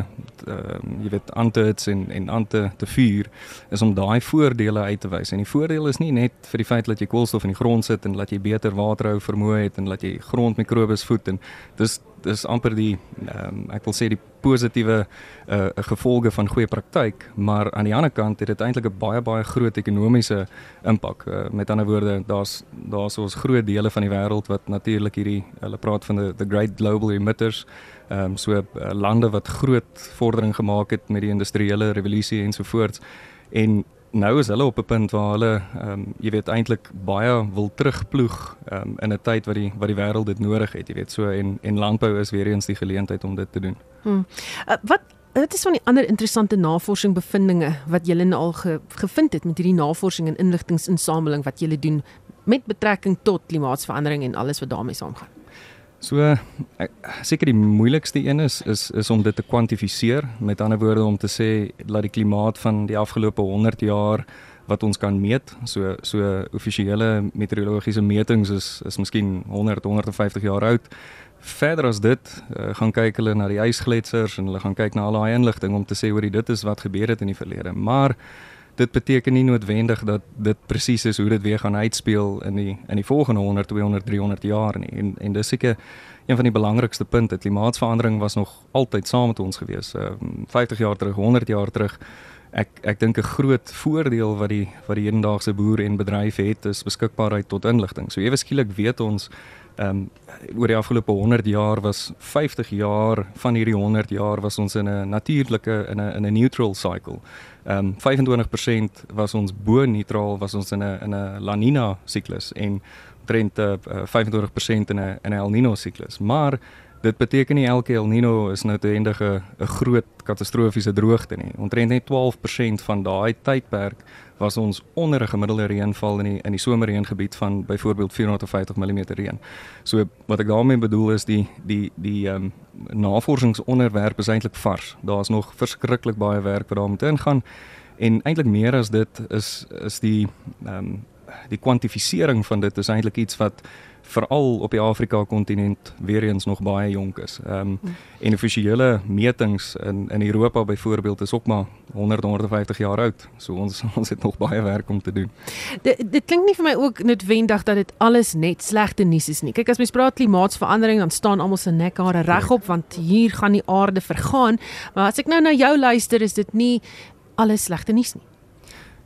Speaker 9: ehm uh, jy weet aan te hits en en aan te te vuur is om daai voordele uit te wys. En die voordeel is nie net vir die feit dat jy koolstof in die grond sit en dat jy beter waterhou vermoë het en dat jy grondmikrobes voed en dis dis amper die um, ek wil sê die positiewe uh gevolge van goeie praktyk, maar aan die ander kant het dit eintlik 'n baie baie groot ekonomiese impak. Uh, met ander woorde, daar's daar's ons groot dele van die wêreld wat natuurlik hierdie hulle praat van the the great global emitters, ehm um, so uh, lande wat groot vordering gemaak het met die industriële revolusie ensovoorts en nou is hulle op 'n punt waar hulle ehm um, jy weet eintlik baie wil terugploeg ehm um, in 'n tyd wat die wat die wêreld dit nodig het, jy weet so en en landbou is weer eens die geleentheid om dit te doen.
Speaker 1: Hmm. Uh, wat Dit is van die ander interessante navorsing bevindinge wat julle nou al ge, gevind het met hierdie navorsing en inligtingsinsameling wat julle doen met betrekking tot klimaatsverandering en alles wat daarmee saamgaan.
Speaker 9: So seker die moeilikste een is is is om dit te kwantifiseer. Met ander woorde om te sê dat die klimaat van die afgelope 100 jaar wat ons kan meet, so so offisiële meteorologiese metings is is miskien 100 150 jaar oud. Verder as dit, uh, gaan kyk hulle na die ysgletsers en hulle gaan kyk na al daai inligting om te sê oor dit is wat gebeur het in die verlede. Maar dit beteken nie noodwendig dat dit presies is hoe dit weer gaan uitspeel in die in die volgende 100, 200, 300 jaar nie. En en dis seker een van die belangrikste punte. Klimaatsverandering was nog altyd saam met ons gewees. Uh, 50 jaar terug, 100 jaar terug. Ek ek dink 'n groot voordeel wat die wat die hedendaagse boer en bedryf het is beskikbaarheid tot inligting. So ewe skielik weet ons ehm um, oor die afgelope 100 jaar was 50 jaar van hierdie 100 jaar was ons in 'n natuurlike in 'n in 'n neutral cycle. Ehm um, 25% was ons bo neutraal was ons in 'n in 'n La Nina siklus en trend uh, 25% in 'n in 'n El Nino siklus. Maar dit beteken nie elke El Nino is nou noodwendig 'n groot katastrofiese droogte nie. Ontrent net 12% van daai tydperk was ons onder 'n gemiddelde reënval in die in die somerreëngebied van byvoorbeeld 450 mm reën. So wat ek daarmee bedoel is die die die ehm um, navorsingsonderwerp is eintlik vars. Daar's nog verskriklik baie werk wat daar moet ingaan en eintlik meer as dit is is die ehm um, die kwantifisering van dit is eintlik iets wat veral op die Afrika kontinent weer eens nog baie jonk is. Ehm um, en offisiële metings in in Europa byvoorbeeld is ook maar 100 150 jaar oud. So ons ons het nog baie werk om te doen.
Speaker 1: Dit dit klink nie vir my ook noodwendig dat dit alles net slegte nuus is nie. Kyk as mens praat klimaatsverandering dan staan almal se nekhare regop want hier gaan die aarde vergaan. Maar as ek nou na jou luister is dit nie alles slegte nuus nie.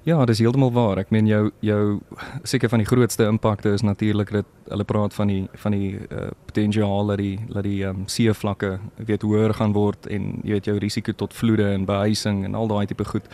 Speaker 9: Ja, dis heeltemal waar. Ek meen jou jou seker van die grootste impakte is natuurlik dat hulle praat van die van die uh, potensiaal dat die dat die um, seevlakke weet hoër gaan word en jy weet jou risiko tot vloede en behuising en al daai tipe goed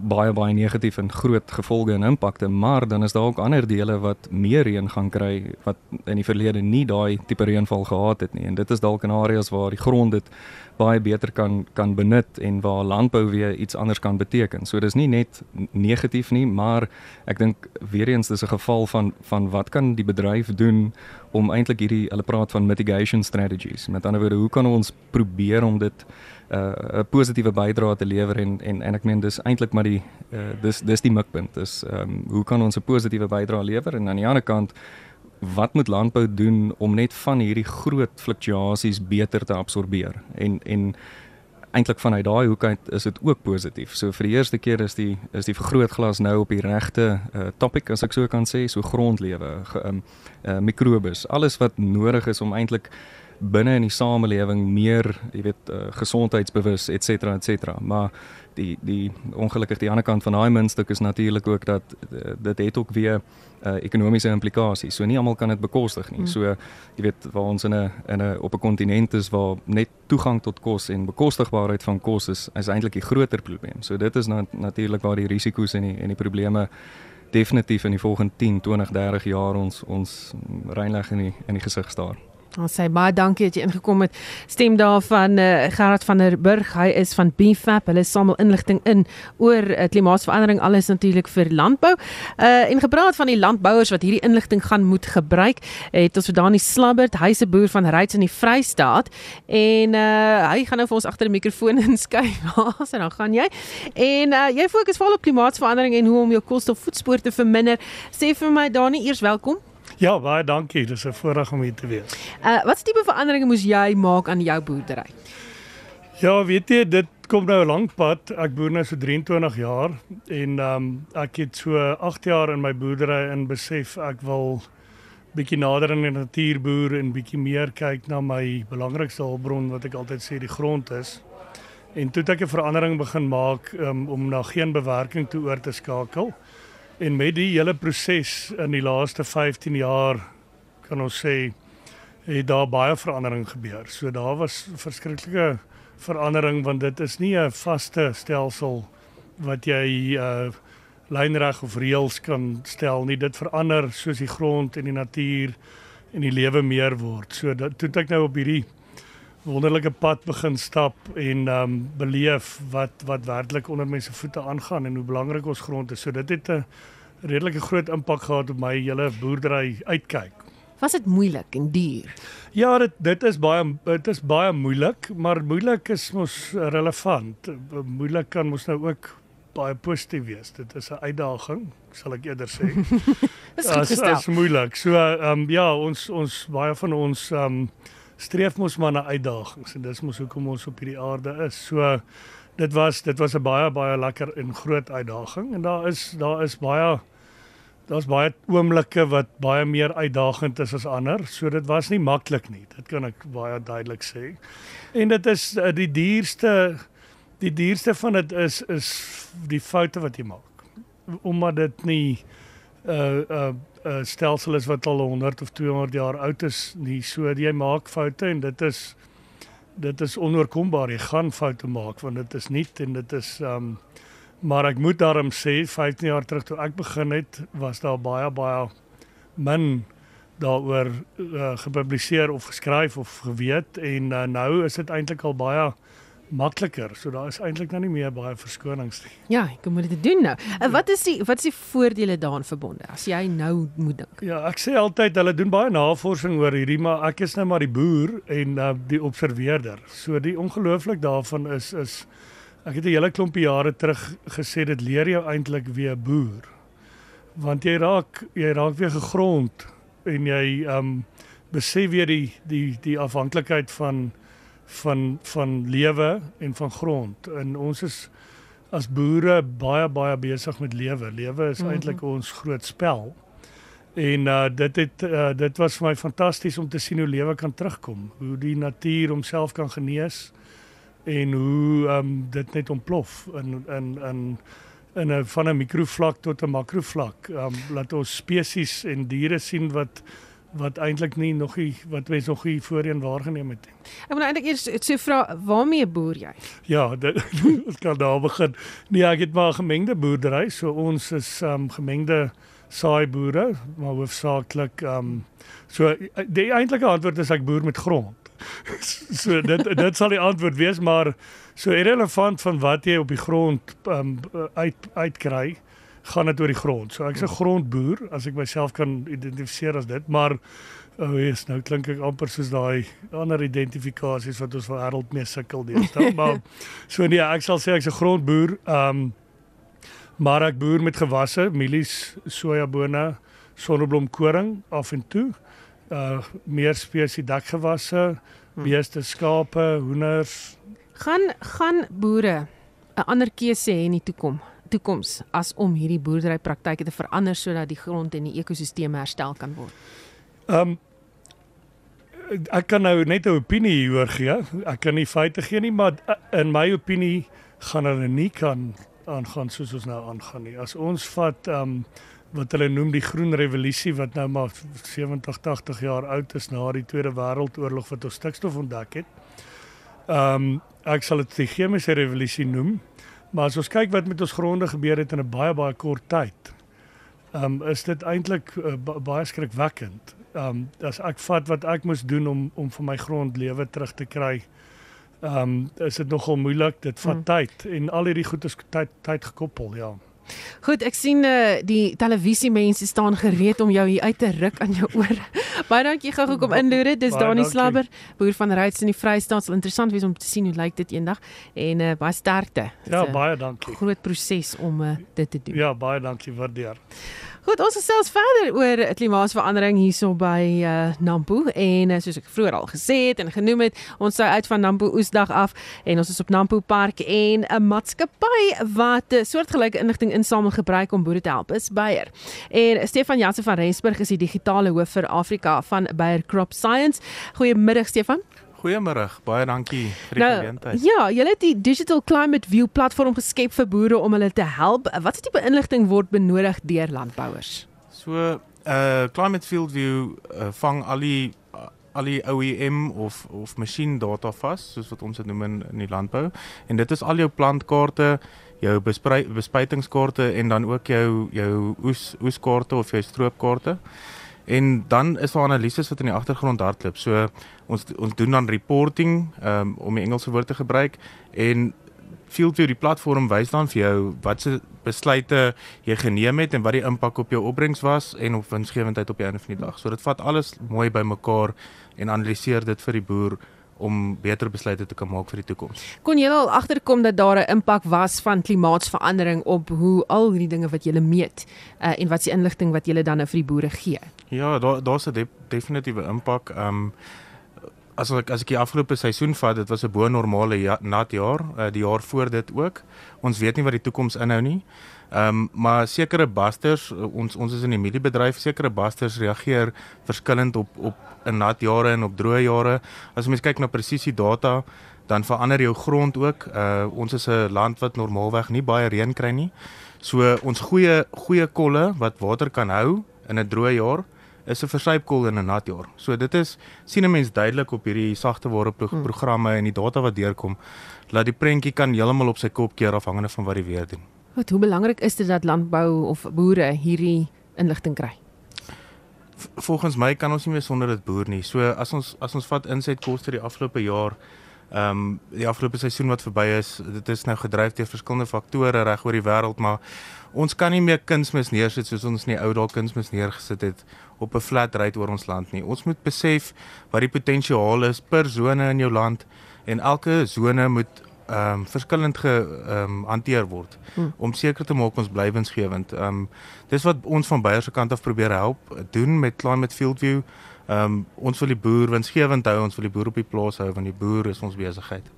Speaker 9: baie baie negatief en groot gevolge en impakte, maar dan is daar ook ander dele wat meer reën gaan kry wat in die verlede nie daai tipe reënval gehad het nie. En dit is dalk in areas waar die grond dit baie beter kan kan benut en waar landbou weer iets anders kan beteken. So dis nie net negatief nie, maar ek dink weer eens dis 'n geval van van wat kan die bedryf doen om eintlik hierdie hulle praat van mitigation strategies. Met ander woorde, hoe kan ons probeer om dit uh, 'n positiewe bydrae te lewer en en en ek meen dis eintlik maar die uh, dis dis die mikpunt. Dis ehm um, hoe kan ons 'n positiewe bydrae lewer en aan die ander kant wat moet landbou doen om net van hierdie groot fluktuasies beter te absorbeer en en eintlik vanuit daai hoek uit is dit ook positief. So vir die eerste keer is die is die vergrootglas nou op die regte uh, topic as ek so kan sê, so grondlewe, ehm um, uh, mikrobes, alles wat nodig is om eintlik binne in die samelewing meer, jy weet, uh, gesondheidsbewus et cetera et cetera. Maar die die ongelukkig die ander kant van daai muntstuk is natuurlik ook dat uh, dit het ook weer uh, ekonomiese implikasies. So nie almal kan dit bekostig nie. Hmm. So jy weet waar ons in 'n in 'n op 'n kontinent is waar net toegang tot kos en bekostigbaarheid van kos is is eintlik die groter probleem. So dit is na, natuurlik waar die risiko's en die en die probleme definitief in die volgende 10, 20, 30 jaar ons ons reinleg in die in die gesig staar.
Speaker 1: Ons sê baie dankie dat jy ingekom het. Stem daarvan uh, Gerard van der Burg. Hy is van BFAP. Hulle samel inligting in oor uh, klimaatsverandering alles natuurlik vir landbou. Uh en gepraat van die landbouers wat hierdie inligting gaan moet gebruik, het ons vir Dani Slabbert, hy's 'n boer van Ryds in die Vrystaat en uh hy gaan nou vir ons agter die mikrofoon inskuif. Waar dan gaan jy? En uh jy fokus veral op klimaatsverandering en hoe om jou koolstofvoetspoor te verminder. Sê vir my Dani eers welkom.
Speaker 10: Ja, baie dankie. Dis 'n voorreg om hier te wees.
Speaker 1: Uh wat tipe veranderinge moes jy maak aan jou boerdery?
Speaker 10: Ja, weet jy, dit kom nou 'n lank pad. Ek boer nou so 23 jaar en ehm um, ek het so 8 jaar in my boerdery in besef ek wil bietjie nader aan die natuur boer en bietjie meer kyk na my belangrikste hulpbron wat ek altyd sê die grond is. En toe het ek 'n verandering begin maak um, om na geen bewerking toe oor te skakel. En met die hele proses in die laaste 15 jaar kan ons sê het daar baie verandering gebeur. So daar was verskriklike verandering want dit is nie 'n vaste stelsel wat jy uh lynreg of reëls kan stel nie. Dit verander soos die grond en die natuur en die lewe meer word. So dat toe ek nou op hierdie wonderlike pad begin stap en um beleef wat wat werklik onder mense voete aangaan en hoe belangrik ons grond is. So dit het 'n redelike groot impak gehad op my hele boerdery uitkyk.
Speaker 1: Was dit moeilik en duur?
Speaker 10: Ja, dit dit is baie dit is baie moeilik, maar moeilik is mos relevant. Moeilik kan mos nou ook baie positief wees. Dit is 'n uitdaging, sal ek eerder sê.
Speaker 1: Dis goed gestel.
Speaker 10: Dit is moeilik. So ehm um, ja, ons ons baie van ons ehm um, streef mos maar na uitdagings en dis mos hoekom ons op hierdie aarde is. So dit was dit was 'n baie baie lekker en groot uitdaging en daar is daar is baie daar's baie oomblikke wat baie meer uitdagend is as ander. So dit was nie maklik nie. Dit kan ek baie duidelik sê. En dit is uh, die duurste die duurste van dit is is die foute wat jy maak. Omdat dit nie 'n uh, 'n uh, uh, stelsel is wat al 100 of 200 jaar oud is nie. So jy maak foute en dit is dit is onoorkombaar. Jy gaan foute maak want dit is nuut en dit is um maar ek moet daarom sê 15 jaar terug toe ek begin het, was daar baie baie min daaroor uh, gepubliseer of geskryf of geweet en uh, nou is dit eintlik al baie makliker. So daar is eintlik nou nie meer baie verskonings nie.
Speaker 1: Ja, ek moet dit doen nou. En wat is die wat is die voordele daaraan verbonde as jy nou moet dink?
Speaker 10: Ja, ek sê altyd hulle doen baie navorsing oor hierdie, maar ek is nou maar die boer en uh, die observeerder. So die ongelooflik daarvan is is ek het 'n hele klompie jare terug gesê dit leer jou eintlik weer boer. want jy raak jy raak weer gegrond en jy ehm um, besef weer die die die afhanklikheid van van van lewe en van grond. En ons is as boere baie baie besig met lewe. Lewe is mm -hmm. eintlik ons groot spel. En uh dit het uh, dit was vir my fantasties om te sien hoe lewe kan terugkom, hoe die natuur homself kan genees en hoe um dit net ontplof in in in in 'n van 'n mikrovlak tot 'n makrovlak. Um laat ons spesies en diere sien wat wat eintlik nie nog nie wat mens nog nie voorheen waargeneem het nie.
Speaker 1: Ek wil eintlik eers so vra waarmee boer jy?
Speaker 10: Ja, dit ons kan daar begin. Nee, ek het maar 'n gemengde boerdery, so ons is um gemengde saai boere, maar hoofsaaklik um so die eintlike antwoord is ek boer met grond. so dit dit sal die antwoord wees, maar so irrelevant van wat jy op die grond um uit uitkry gaan dit oor die grond. So ek's 'n grondboer as ek myself kan identifiseer as dit, maar o, oh, yes, nou klink ek amper soos daai ander identifikasies wat ons wêreld mee sukkel deesdae. maar so nee, ek sal sê ek's 'n grondboer. Um maar ek boer met gewasse, mielies, sojabone, sonneblom, koring af en toe. Uh meer spesies dakgewasse, hm. beeste, skape, hoenders.
Speaker 1: Gaan gaan boere 'n ander keuse hê in die toekoms? Toekoms as om hierdie boerderypraktyke te verander sodat die grond en die ekosisteem herstel kan word?
Speaker 10: Ehm um, ek kan nou net 'n opinie hoor gee. Ek kan nie feite gee nie, maar in my opinie gaan hulle nie kan aangaan soos ons nou aangaan nie. As ons vat ehm um, wat hulle noem die groen revolusie wat nou maar 70 80 jaar oud is na die Tweede Wêreldoorlog wat ons stikstof ontdek het. Ehm um, ek sal dit die chemiese revolusie noem. Maar as ons kyk wat met ons gronde gebeur het in 'n baie baie kort tyd. Ehm um, is dit eintlik uh, baie skrikwekkend. Ehm um, as ek vat wat ek moes doen om om vir my grond lewe terug te kry. Ehm um, is dit nogal moeilik. Dit vat hmm. tyd en al hierdie goed is tyd tyd gekoppel, ja.
Speaker 1: Goed, ek sien uh, die televisiemense staan gereed om jou hier uit te ruk aan jou oor. baie dankie gou kom inloer dit. Dis Dani Slabber, boer van Ryds in die Vrystaat. Sal interessant wees om te sien hoe lyk dit eendag en uh, baie sterkte.
Speaker 10: Ja, baie dankie.
Speaker 1: Groot proses om uh, dit te doen.
Speaker 10: Ja, baie dankie, waardeer.
Speaker 1: Goed, ons gesels verder oor klimaatsverandering hierso by uh, Nampo en uh, soos ek vroeër al gesê het en genoem het, ons sou uit van Nampo Oesdag af en ons is op Nampo Park en 'n maatskappy wat 'n soortgelyke inligting insamel gebruik om boere te help is Beyer. En Stefan Jansen van Rensburg is die digitale hoof vir Afrika van Beyer Crop Science. Goeiemiddag Stefan.
Speaker 11: Goeiemôre, baie dankie vir die nou, geleentheid.
Speaker 1: Ja, julle het die Digital Climate View platform geskep vir boere om hulle te help. Wat is die beïnligting word benodig deur landbouers?
Speaker 11: So, uh Climate Field View uh, vang al die uh, al die OEM of of masjien data vas, soos wat ons dit noem in, in die landbou. En dit is al jou plantkaarte, jou bespuitingskaarte en dan ook jou jou oes oeskaarte of jou stroopkaarte. En dan is daar analises wat in die agtergrond hardloop. So ons ons doen dan reporting um, om die Engelse woord te gebruik en Fieldview die platform wys dan vir jou wat se besluite jy geneem het en wat die impak op jou opbrengs was en op winsgewendheid op die einde van die dag. So dit vat alles mooi bymekaar en analiseer dit vir die boer om beter besluite te kan maak vir die toekoms.
Speaker 1: Kon jy al agterkom dat daar 'n impak was van klimaatsverandering op hoe al hierdie dinge wat jy meet uh, en wat se inligting wat jy dan nou vir die boere gee?
Speaker 11: Ja, daar daar's 'n de definitiewe impak. Ehm um, as ek as ek die afgelope seisoen vat, dit was 'n bo normale ja, nat jaar, uh, die jaar voor dit ook. Ons weet nie wat die toekoms inhou nie. Ehm um, maar sekere busters ons ons is in die mediebedryf sekere busters reageer verskillend op op in nat jare en op droë jare. As mens kyk na presisie data, dan verander jou grond ook. Uh ons is 'n land wat normaalweg nie baie reën kry nie. So ons goeie goeie kolle wat water kan hou in 'n droë jaar is 'n versuipkol in 'n nat jaar. So dit is sien 'n mens duidelik op hierdie sagte ware pro hmm. programme en die data wat deurkom dat die prentjie kan heeltemal op sy kop keer afhangende van wat die weer doen.
Speaker 1: Wat hoe belangrik is dit dat landbou of boere hierdie inligting kry?
Speaker 11: Volgens my kan ons nie meer sonder dit boer nie. So as ons as ons vat insetkoste die afgelope jaar, ehm um, die afgelope seisoen wat verby is, dit is nou gedryf deur verskillende faktore reg oor die wêreld, maar ons kan nie meer kunsmis neersit soos ons in die ou dae kunsmis neergesit het op 'n flat rate oor ons land nie. Ons moet besef wat die potensiaal is per sone in jou land en elke sone moet ehm um, verskillend ge ehm um, hanteer word hmm. om seker te maak ons bly winsgewend. Ehm um, dis wat ons van Beyer se kant af probeer help doen met Climate Field View. Ehm um, ons wil die boer winsgewend hou, ons wil die boer op die plaas hou want die boer is ons besigheid.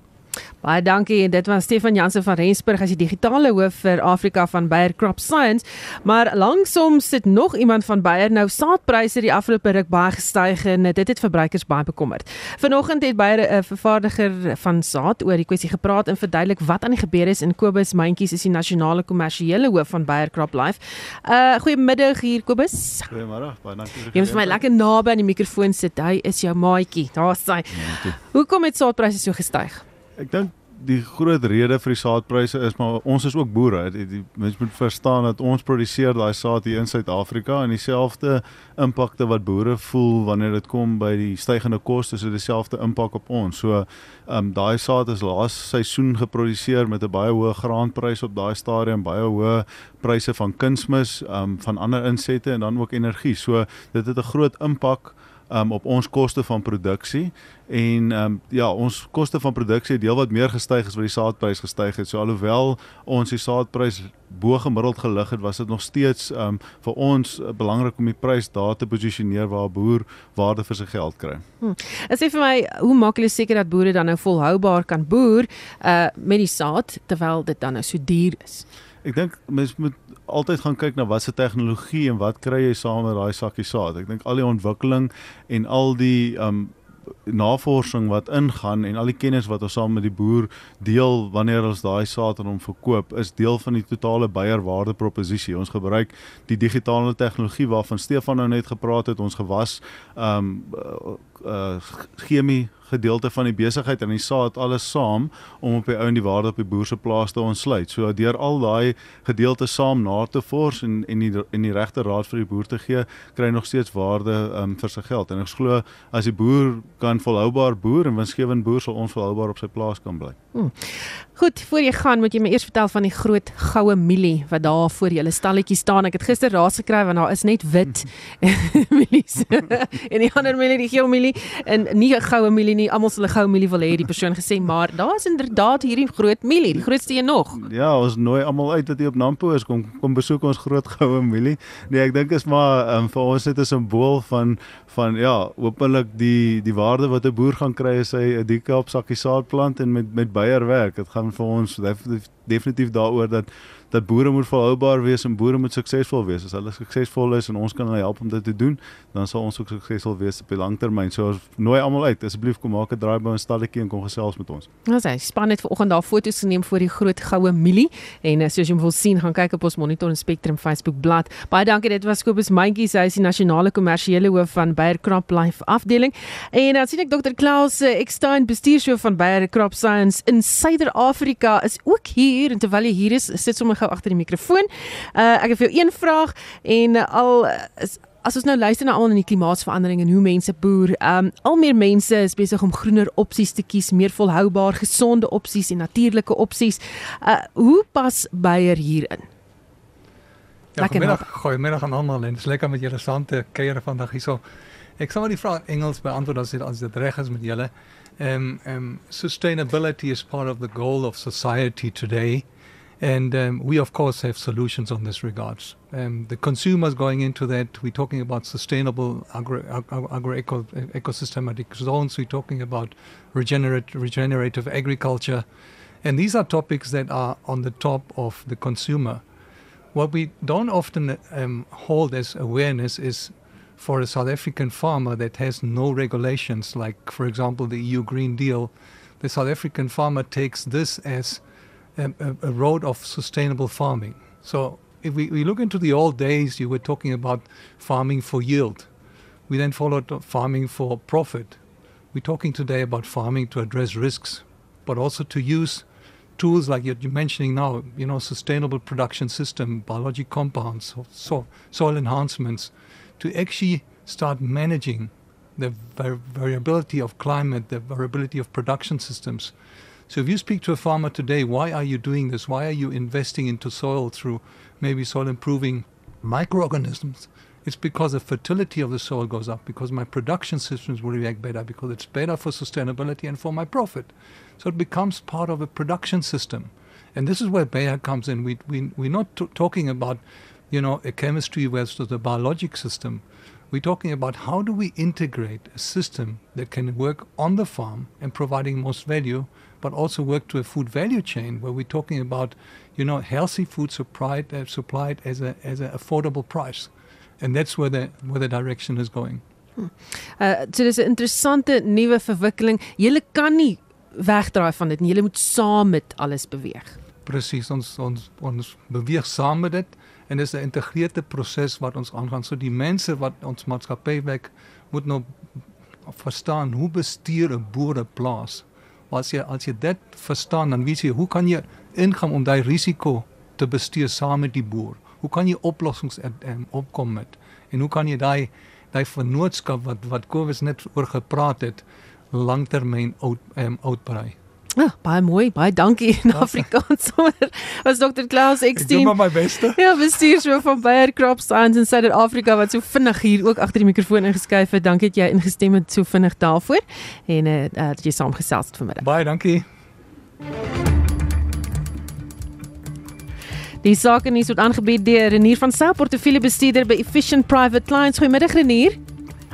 Speaker 1: Baie dankie en dit was Stefan Jansen van Rensburg as die digitale hoof vir Afrika van Bayer Crop Science. Maar langsom sit nog iemand van Bayer nou saadpryse die afgelope ruk baie gestyg en dit het verbruikers baie bekommerd. Vanoggend het Bayer 'n vervaardiger van saad oor die kwessie gepraat en verduidelik wat aan die gebeur is in Kobus Mandjies is die nasionale kommersiële hoof van Bayer Crop Life. Uh goeiemiddag hier Kobus.
Speaker 12: Goeiemôre, baie dankie.
Speaker 1: Jy moet vir my lekker naby aan die mikrofoon sit. Hy is jou maatjie. Daar's hy. Hoekom het saadpryse so gestyg?
Speaker 12: Ek dink die groot rede vir die saadpryse is maar ons is ook boere. Die, die mense moet verstaan dat ons produseer daai saad hier in Suid-Afrika en dieselfde impakte wat boere voel wanneer dit kom by die stygende koste, so dieselfde impak op ons. So, ehm um, daai saad is laas seisoen geproduseer met 'n baie hoë graanprys op daai stadium, baie hoë pryse van kunsmis, ehm um, van ander insette en dan ook energie. So, dit het 'n groot impak um, op ons koste van produksie en um, ja ons koste van produksie het deel wat meer gestyg as wat die saadprys gestyg het. So alhoewel ons die saadprys bo gemiddeld gelig het, was dit nog steeds um, vir ons uh, belangrik om die prys daar te posisioneer waar 'n boer waarde vir sy geld kry.
Speaker 1: Hm. Sê vir my, hoe maak julle seker dat boere dan nou volhoubaar kan boer uh, met die saad terwyl dit dan nou so duur is?
Speaker 12: Ek dink mens moet altyd gaan kyk na wat se tegnologie en wat kry jy saam met daai sakkie saad. Ek dink al die ontwikkeling en al die um navorsing wat ingaan en al die kennis wat ons saam met die boer deel wanneer ons daai saad aan hom verkoop is deel van die totale beierwaarde proposisie. Ons gebruik die digitale tegnologie waarvan Stefan nou net gepraat het, ons gewas um uh, uh chemie gedeelte van die besigheid en hy saad alles saam om op die ou en die waarde op die boer se plaas te ontsluit. So deur al daai gedeeltes saam na te vors en en die en die regte raad vir die boer te gee, kry nog steeds waarde um, vir sy geld. En ek glo as die boer kan volhoubaar boer en winsgewend boer sal ons volhoubaar op sy plaas kan bly. Hmm.
Speaker 1: Goed, voor jy gaan, moet jy my eers vertel van die groot goue mielie wat daar voor julle stalletjie staan. Ek het gister raas gekry want daar is net wit mielies. en die ander mielie, die geel mielie en nie 'n goue mielie nie. Almal sal 'n goue mielie wil hê, die persoon gesê, maar daar is inderdaad hierdie groot mielie, die grootste een nog.
Speaker 12: Ja, ons nooi almal uit dat jy op Nampo is kom kom besoek ons groot goue mielie. Nee, ek dink is maar um, vir ons net 'n simbool van van ja, hopelik die die waarde wat 'n boer gaan kry as hy 'n op sakkie saad plant en met met beier werk. Dit gaan vir ons definitief daaroor dat dat boere moet volhoubaar wees en boere moet suksesvol wees. As hulle suksesvol is en ons kan hulle help om dit te doen, dan sal ons ook suksesvol wees op die langtermyn. So nooi almal uit. Asseblief kom maak 'n draai by ons stalletjie en kom gesels met ons.
Speaker 1: Ons sê span het vanoggend daar foto's geneem voor die groot goue mielie en eh, soos jy wil sien, gaan kyk op ons Monitor en Spectrum Facebook bladsy. Baie dankie. Dit was Kobus Mandjies, hy is die nasionale kommersiële hoof van Bayer Crop Life afdeling. En dan sien ek Dr. Klaus Ekstein, bestuurshoof van Bayer Crop Science in Suider-Afrika is ook hier en terwyl hy hier is, sit sommer gou agter die mikrofoon. Uh ek het vir jou een vraag en uh, al is As ons nou luister na al in die klimaatsverandering en hoe mense boer, um al meer mense is besig om groener opsies te kies, meer volhoubaar, gesonde opsies en natuurlike opsies. Uh hoe pas Beyer hierin?
Speaker 13: Ja, goeiemiddag, goeiemiddag aan almal en dis lekker met julle saam te kuier vandag hierso. Ek sal maar die vraag Engels beantwoord as dit as dit reg is met julle. Um um sustainability is part of the goal of society today. And um, we, of course, have solutions on this regards. Um, the consumers going into that, we're talking about sustainable agro, agro zones, we're talking about regenerate, regenerative agriculture. And these are topics that are on the top of the consumer. What we don't often um, hold as awareness is for a South African farmer that has no regulations, like, for example, the EU Green Deal, the South African farmer takes this as a, a, road of sustainable farming. So if we, we look into the old days, you were talking about farming for yield. We then followed farming for profit. We're talking today about farming to address risks, but also to use tools like you're mentioning now, you know, sustainable production system, biologic compounds, so, soil enhancements, to actually start managing the variability of climate, the variability of production systems, so if you speak to a farmer today, why are you doing this? Why are you investing into soil through maybe soil improving microorganisms it's because the fertility of the soil goes up, because my production systems will react better, because it's better for sustainability and for my profit. So it becomes part of a production system. And this is where Bayer comes in. We, we, we're not talking about, you know, a chemistry versus a biologic system. We're talking about how do we integrate a system that can work on the farm and providing most value, but also work to a food value chain where we're talking about, you know, healthy food supplied, uh, supplied as a as an affordable price. And that's where the where the direction is going.
Speaker 1: Hmm. Uh so dis 'n interessante nuwe verwikkeling. Jy kan nie wegdraai van dit nie. Jy moet saam met alles beweeg.
Speaker 13: Presies, ons ons ons beweeg saam met dit en dis 'n geïntegreerde proses wat ons aangaan. So die mense wat ons maatskappy werk moet nou verstaan hoe bestuur 'n boer 'n plaas. As jy as jy dit verstaan, dan weet jy hoe kan jy ingaan om daai risiko te bestuur saam met die boer. Hoe kan jy oplossings um, opkom met? En hoe kan jy daai daai vennootskap wat wat Kobus net oor gepraat het langtermyn uit um, uitbrei?
Speaker 1: Ja, baie mooi. Baie dankie in Afrikaans sommer. Was Dr. Klaus Ekstein.
Speaker 13: Ek doen maar my beste.
Speaker 1: Ja, bestuurshoof van Bayer Crop Science in Suid-Afrika wat so vinnig hier ook agter die mikrofoon ingeskuif het. Dankie dat jy ingestem het so vinnig daarvoor en eh uh, dat jy saamgesels het vanmiddag.
Speaker 13: Baie dankie.
Speaker 1: Die saak in hier word aangebied deur Renier van Sail portefeuljebestuurder by Efficient Private Clients. Goeiemiddag Renier.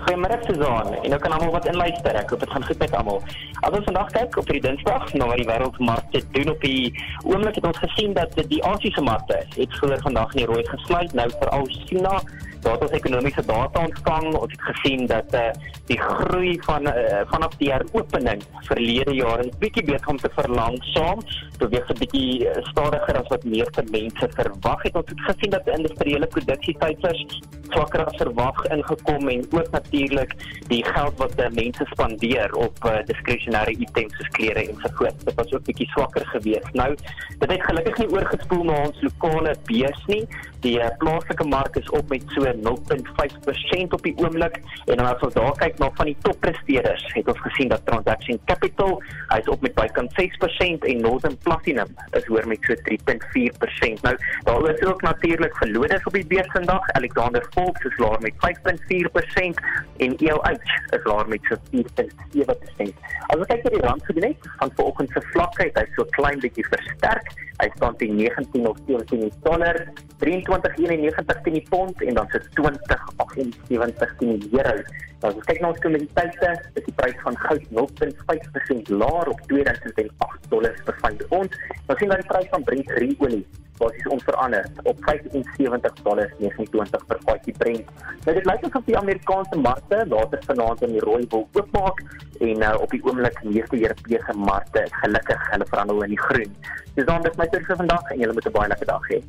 Speaker 14: Goeiemôre Suzan en ook aan almal wat inluister. Ek hoop dit gaan goed met almal. As ons vandag kyk op hierdie Dinsdag na wat die wêreldmarkte doen op die oomblik het ons gesien dat die Asiëse markte het vroeër vandag in die rooi gesluit. Nou veral China daar het ons ekonomiese data ontvang. Ons het gesien dat uh, die groei van uh, vanaf die heropening verlede jaar 'n bietjie beter om te verlangsaam, beweeg 'n bietjie eh, stadiger as wat meeste mense verwag het. Ons het gesien dat industriële produksiesyfers swakker as verwag ingekom en ook natuurlik die geld wat die mense spandeer op uh, diskresionêre items soos klere en so voort. Dit was ook bietjie swakker geweest. Nou, dit het gelukkig nie oorgespoel na ons lokale beurs nie. Die uh, plaaslike mark is op met so 0.5% op die oomblik en dan as ons daar kyk na van die toppresteerders, het ons gesien dat Transaction Capital hy's op met bykans 6% en Northern Platinum is hoër met so 3.4%. Nou, daar is ook natuurlik verloders op die beurs vandag. Alexander Forbes is laer met 5.4% en ELH is laer met so 4.7%. As ons kyk na die rand gedoen het van vanoggend se vlakheid, hy's so klein bietjie versterk. Hy staan teen 19 of 17 dollar, 23.91 teen die pond en dan se 20.78 teen die euro. Nou, as ons kyk na ons kommoditeite, is die prys van goud 0.5% laer op 2008 dollars per fyn ons. Ons sien dat die prys van Brent olie basies onveranderd op 75 dollars 29 per vatjie Brent. Nou dit lyk asof die Amerikaanse markte later vanaand in die rooi wil oopmaak en uh, op die oomblik meeste Europese markte gelukkig hulle verhandel in die groen. Dis dan dit my vir vandag en julle moet 'n baie lekker dag hê.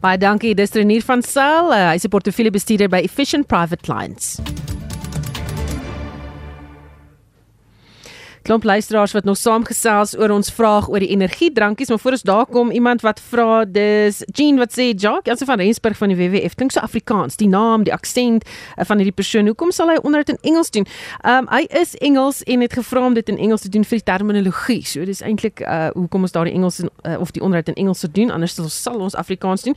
Speaker 1: Baie dankie, dis Renier van Sail. Uh, Hy's 'n portefeuljebestuurder by Efficient Private Clients. Klomp luisteraars wat nog saamgesels oor ons vraag oor die energiedrankies, maar voor ons daar kom iemand wat vra dis Jean wat sê Jacques, also van Rensburg van die WWF, klink so Afrikaans, die naam, die aksent uh, van hierdie persoon. Hoekom sal hy onder dit in Engels doen? Um hy is Engels en het gevra om dit in Engels te doen vir die terminologie. So dis eintlik uh hoekom ons daar die Engels in, uh, of die onderhoud in Engels te doen, anders sal ons Afrikaans doen.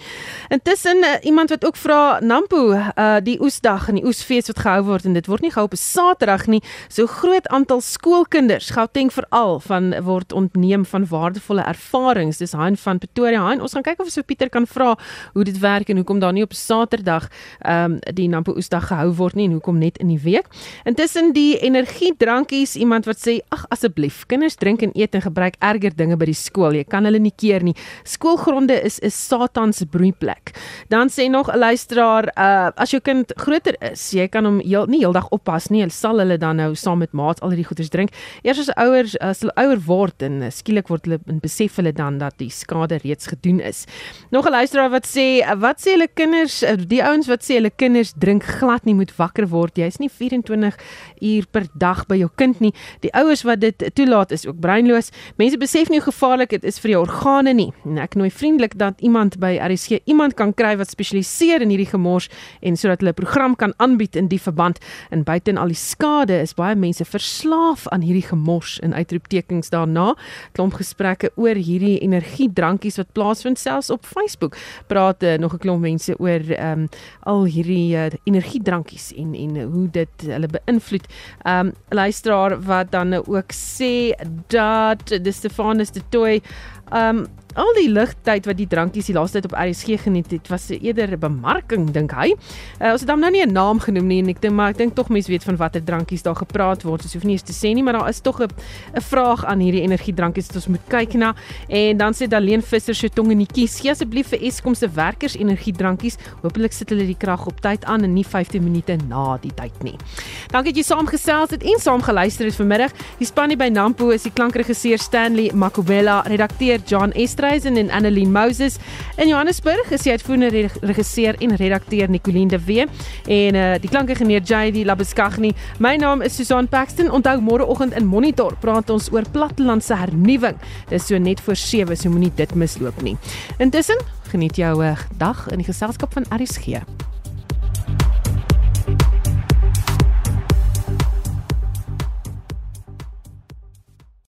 Speaker 1: Intussen uh, iemand wat ook vra Nampo, uh die oesdag en die oesfees wat gehou word en dit word nie gehou op 'n Saterdag nie. So groot aantal skoolkinders kinders Gauteng veral van word ontneem van waardevolle ervarings. Dis Hein van Pretoria. Hein, ons gaan kyk of ons vir Pieter kan vra hoe dit werk en hoekom daar nie op Saterdag ehm um, die Nampo Oesdag gehou word nie en hoekom net in die week. Intussen die energiedrankies, iemand wat sê ag asseblief, kinders drink en eet en gebruik erger dinge by die skool. Jy kan hulle nie keer nie. Skoolgronde is 'n Satan se broeiplek. Dan sê nog 'n luisteraar, uh as jou kind groter is, jy kan hom heel, nie heeldag oppas nie. Hulle sal hulle dan nou saam met maats al hierdie goeders drink eers as ouers as hulle ouer word en uh, skielik word hulle en besef hulle dan dat die skade reeds gedoen is. Nog 'n luisteraar wat sê wat sê hulle kinders uh, die ouens wat sê hulle kinders drink glad nie moet wakker word. Jy's nie 24 uur per dag by jou kind nie. Die ouers wat dit toelaat is ook breinloos. Mense besef nie hoe gevaarlik dit is vir jou organe nie. En ek nooi vriendelik dat iemand by RSG iemand kan kry wat spesialiseer in hierdie gemors en sodat hulle 'n program kan aanbied in die verband en buiten al die skade is baie mense verslaaf aan hierdie gemors gemors in uitroeptekens daarna. Klomp gesprekke oor hierdie energiedrankies wat plaasvind selfs op Facebook. Praat uh, nog 'n klomp mense oor ehm um, al hierdie uh, energiedrankies en en hoe dit hulle beïnvloed. Ehm um, luisteraar wat dan ook sê dat die Stefanus de Tooi ehm um, al die ligtyd wat die drankies die laaste tyd op RSG geniet het, was eerder 'n bemarking dink hy. Uh, ons het hom nou nie 'n naam genoem nie en ek dink maar ek dink tog mense weet van watter drankies daar gepraat word. Ons hoef nie eens te sê nie, maar daar is tog 'n 'n vraag aan hierdie energiedrankies wat ons moet kyk na. En dan sê Daleen Visser se tong in die kies. Gee asseblief vir Eskom se werkers energiedrankies. Hoopelik sit hulle die krag op tyd aan en nie 15 minute na die tyd nie. Dankie dat jy saamgesels het en saam geluister het vanmiddag. Die span by Nampo is die klankregisseur Stanley Makubela, redakteur John Estreisen en Annelien Moses. In Johannesburg is die uitvoerende regisseur en redakteur Nicoline de Wee en uh, die klankingenieur JD Labeskagni. My naam is Susan Paxton. Onthou môreoggend in Monitor praat ons oor plattelandse hernuwing. Dis so net voor 7, so moenie dit misloop nie. Intussen, geniet jou uh, dag in die geselskap van RSG.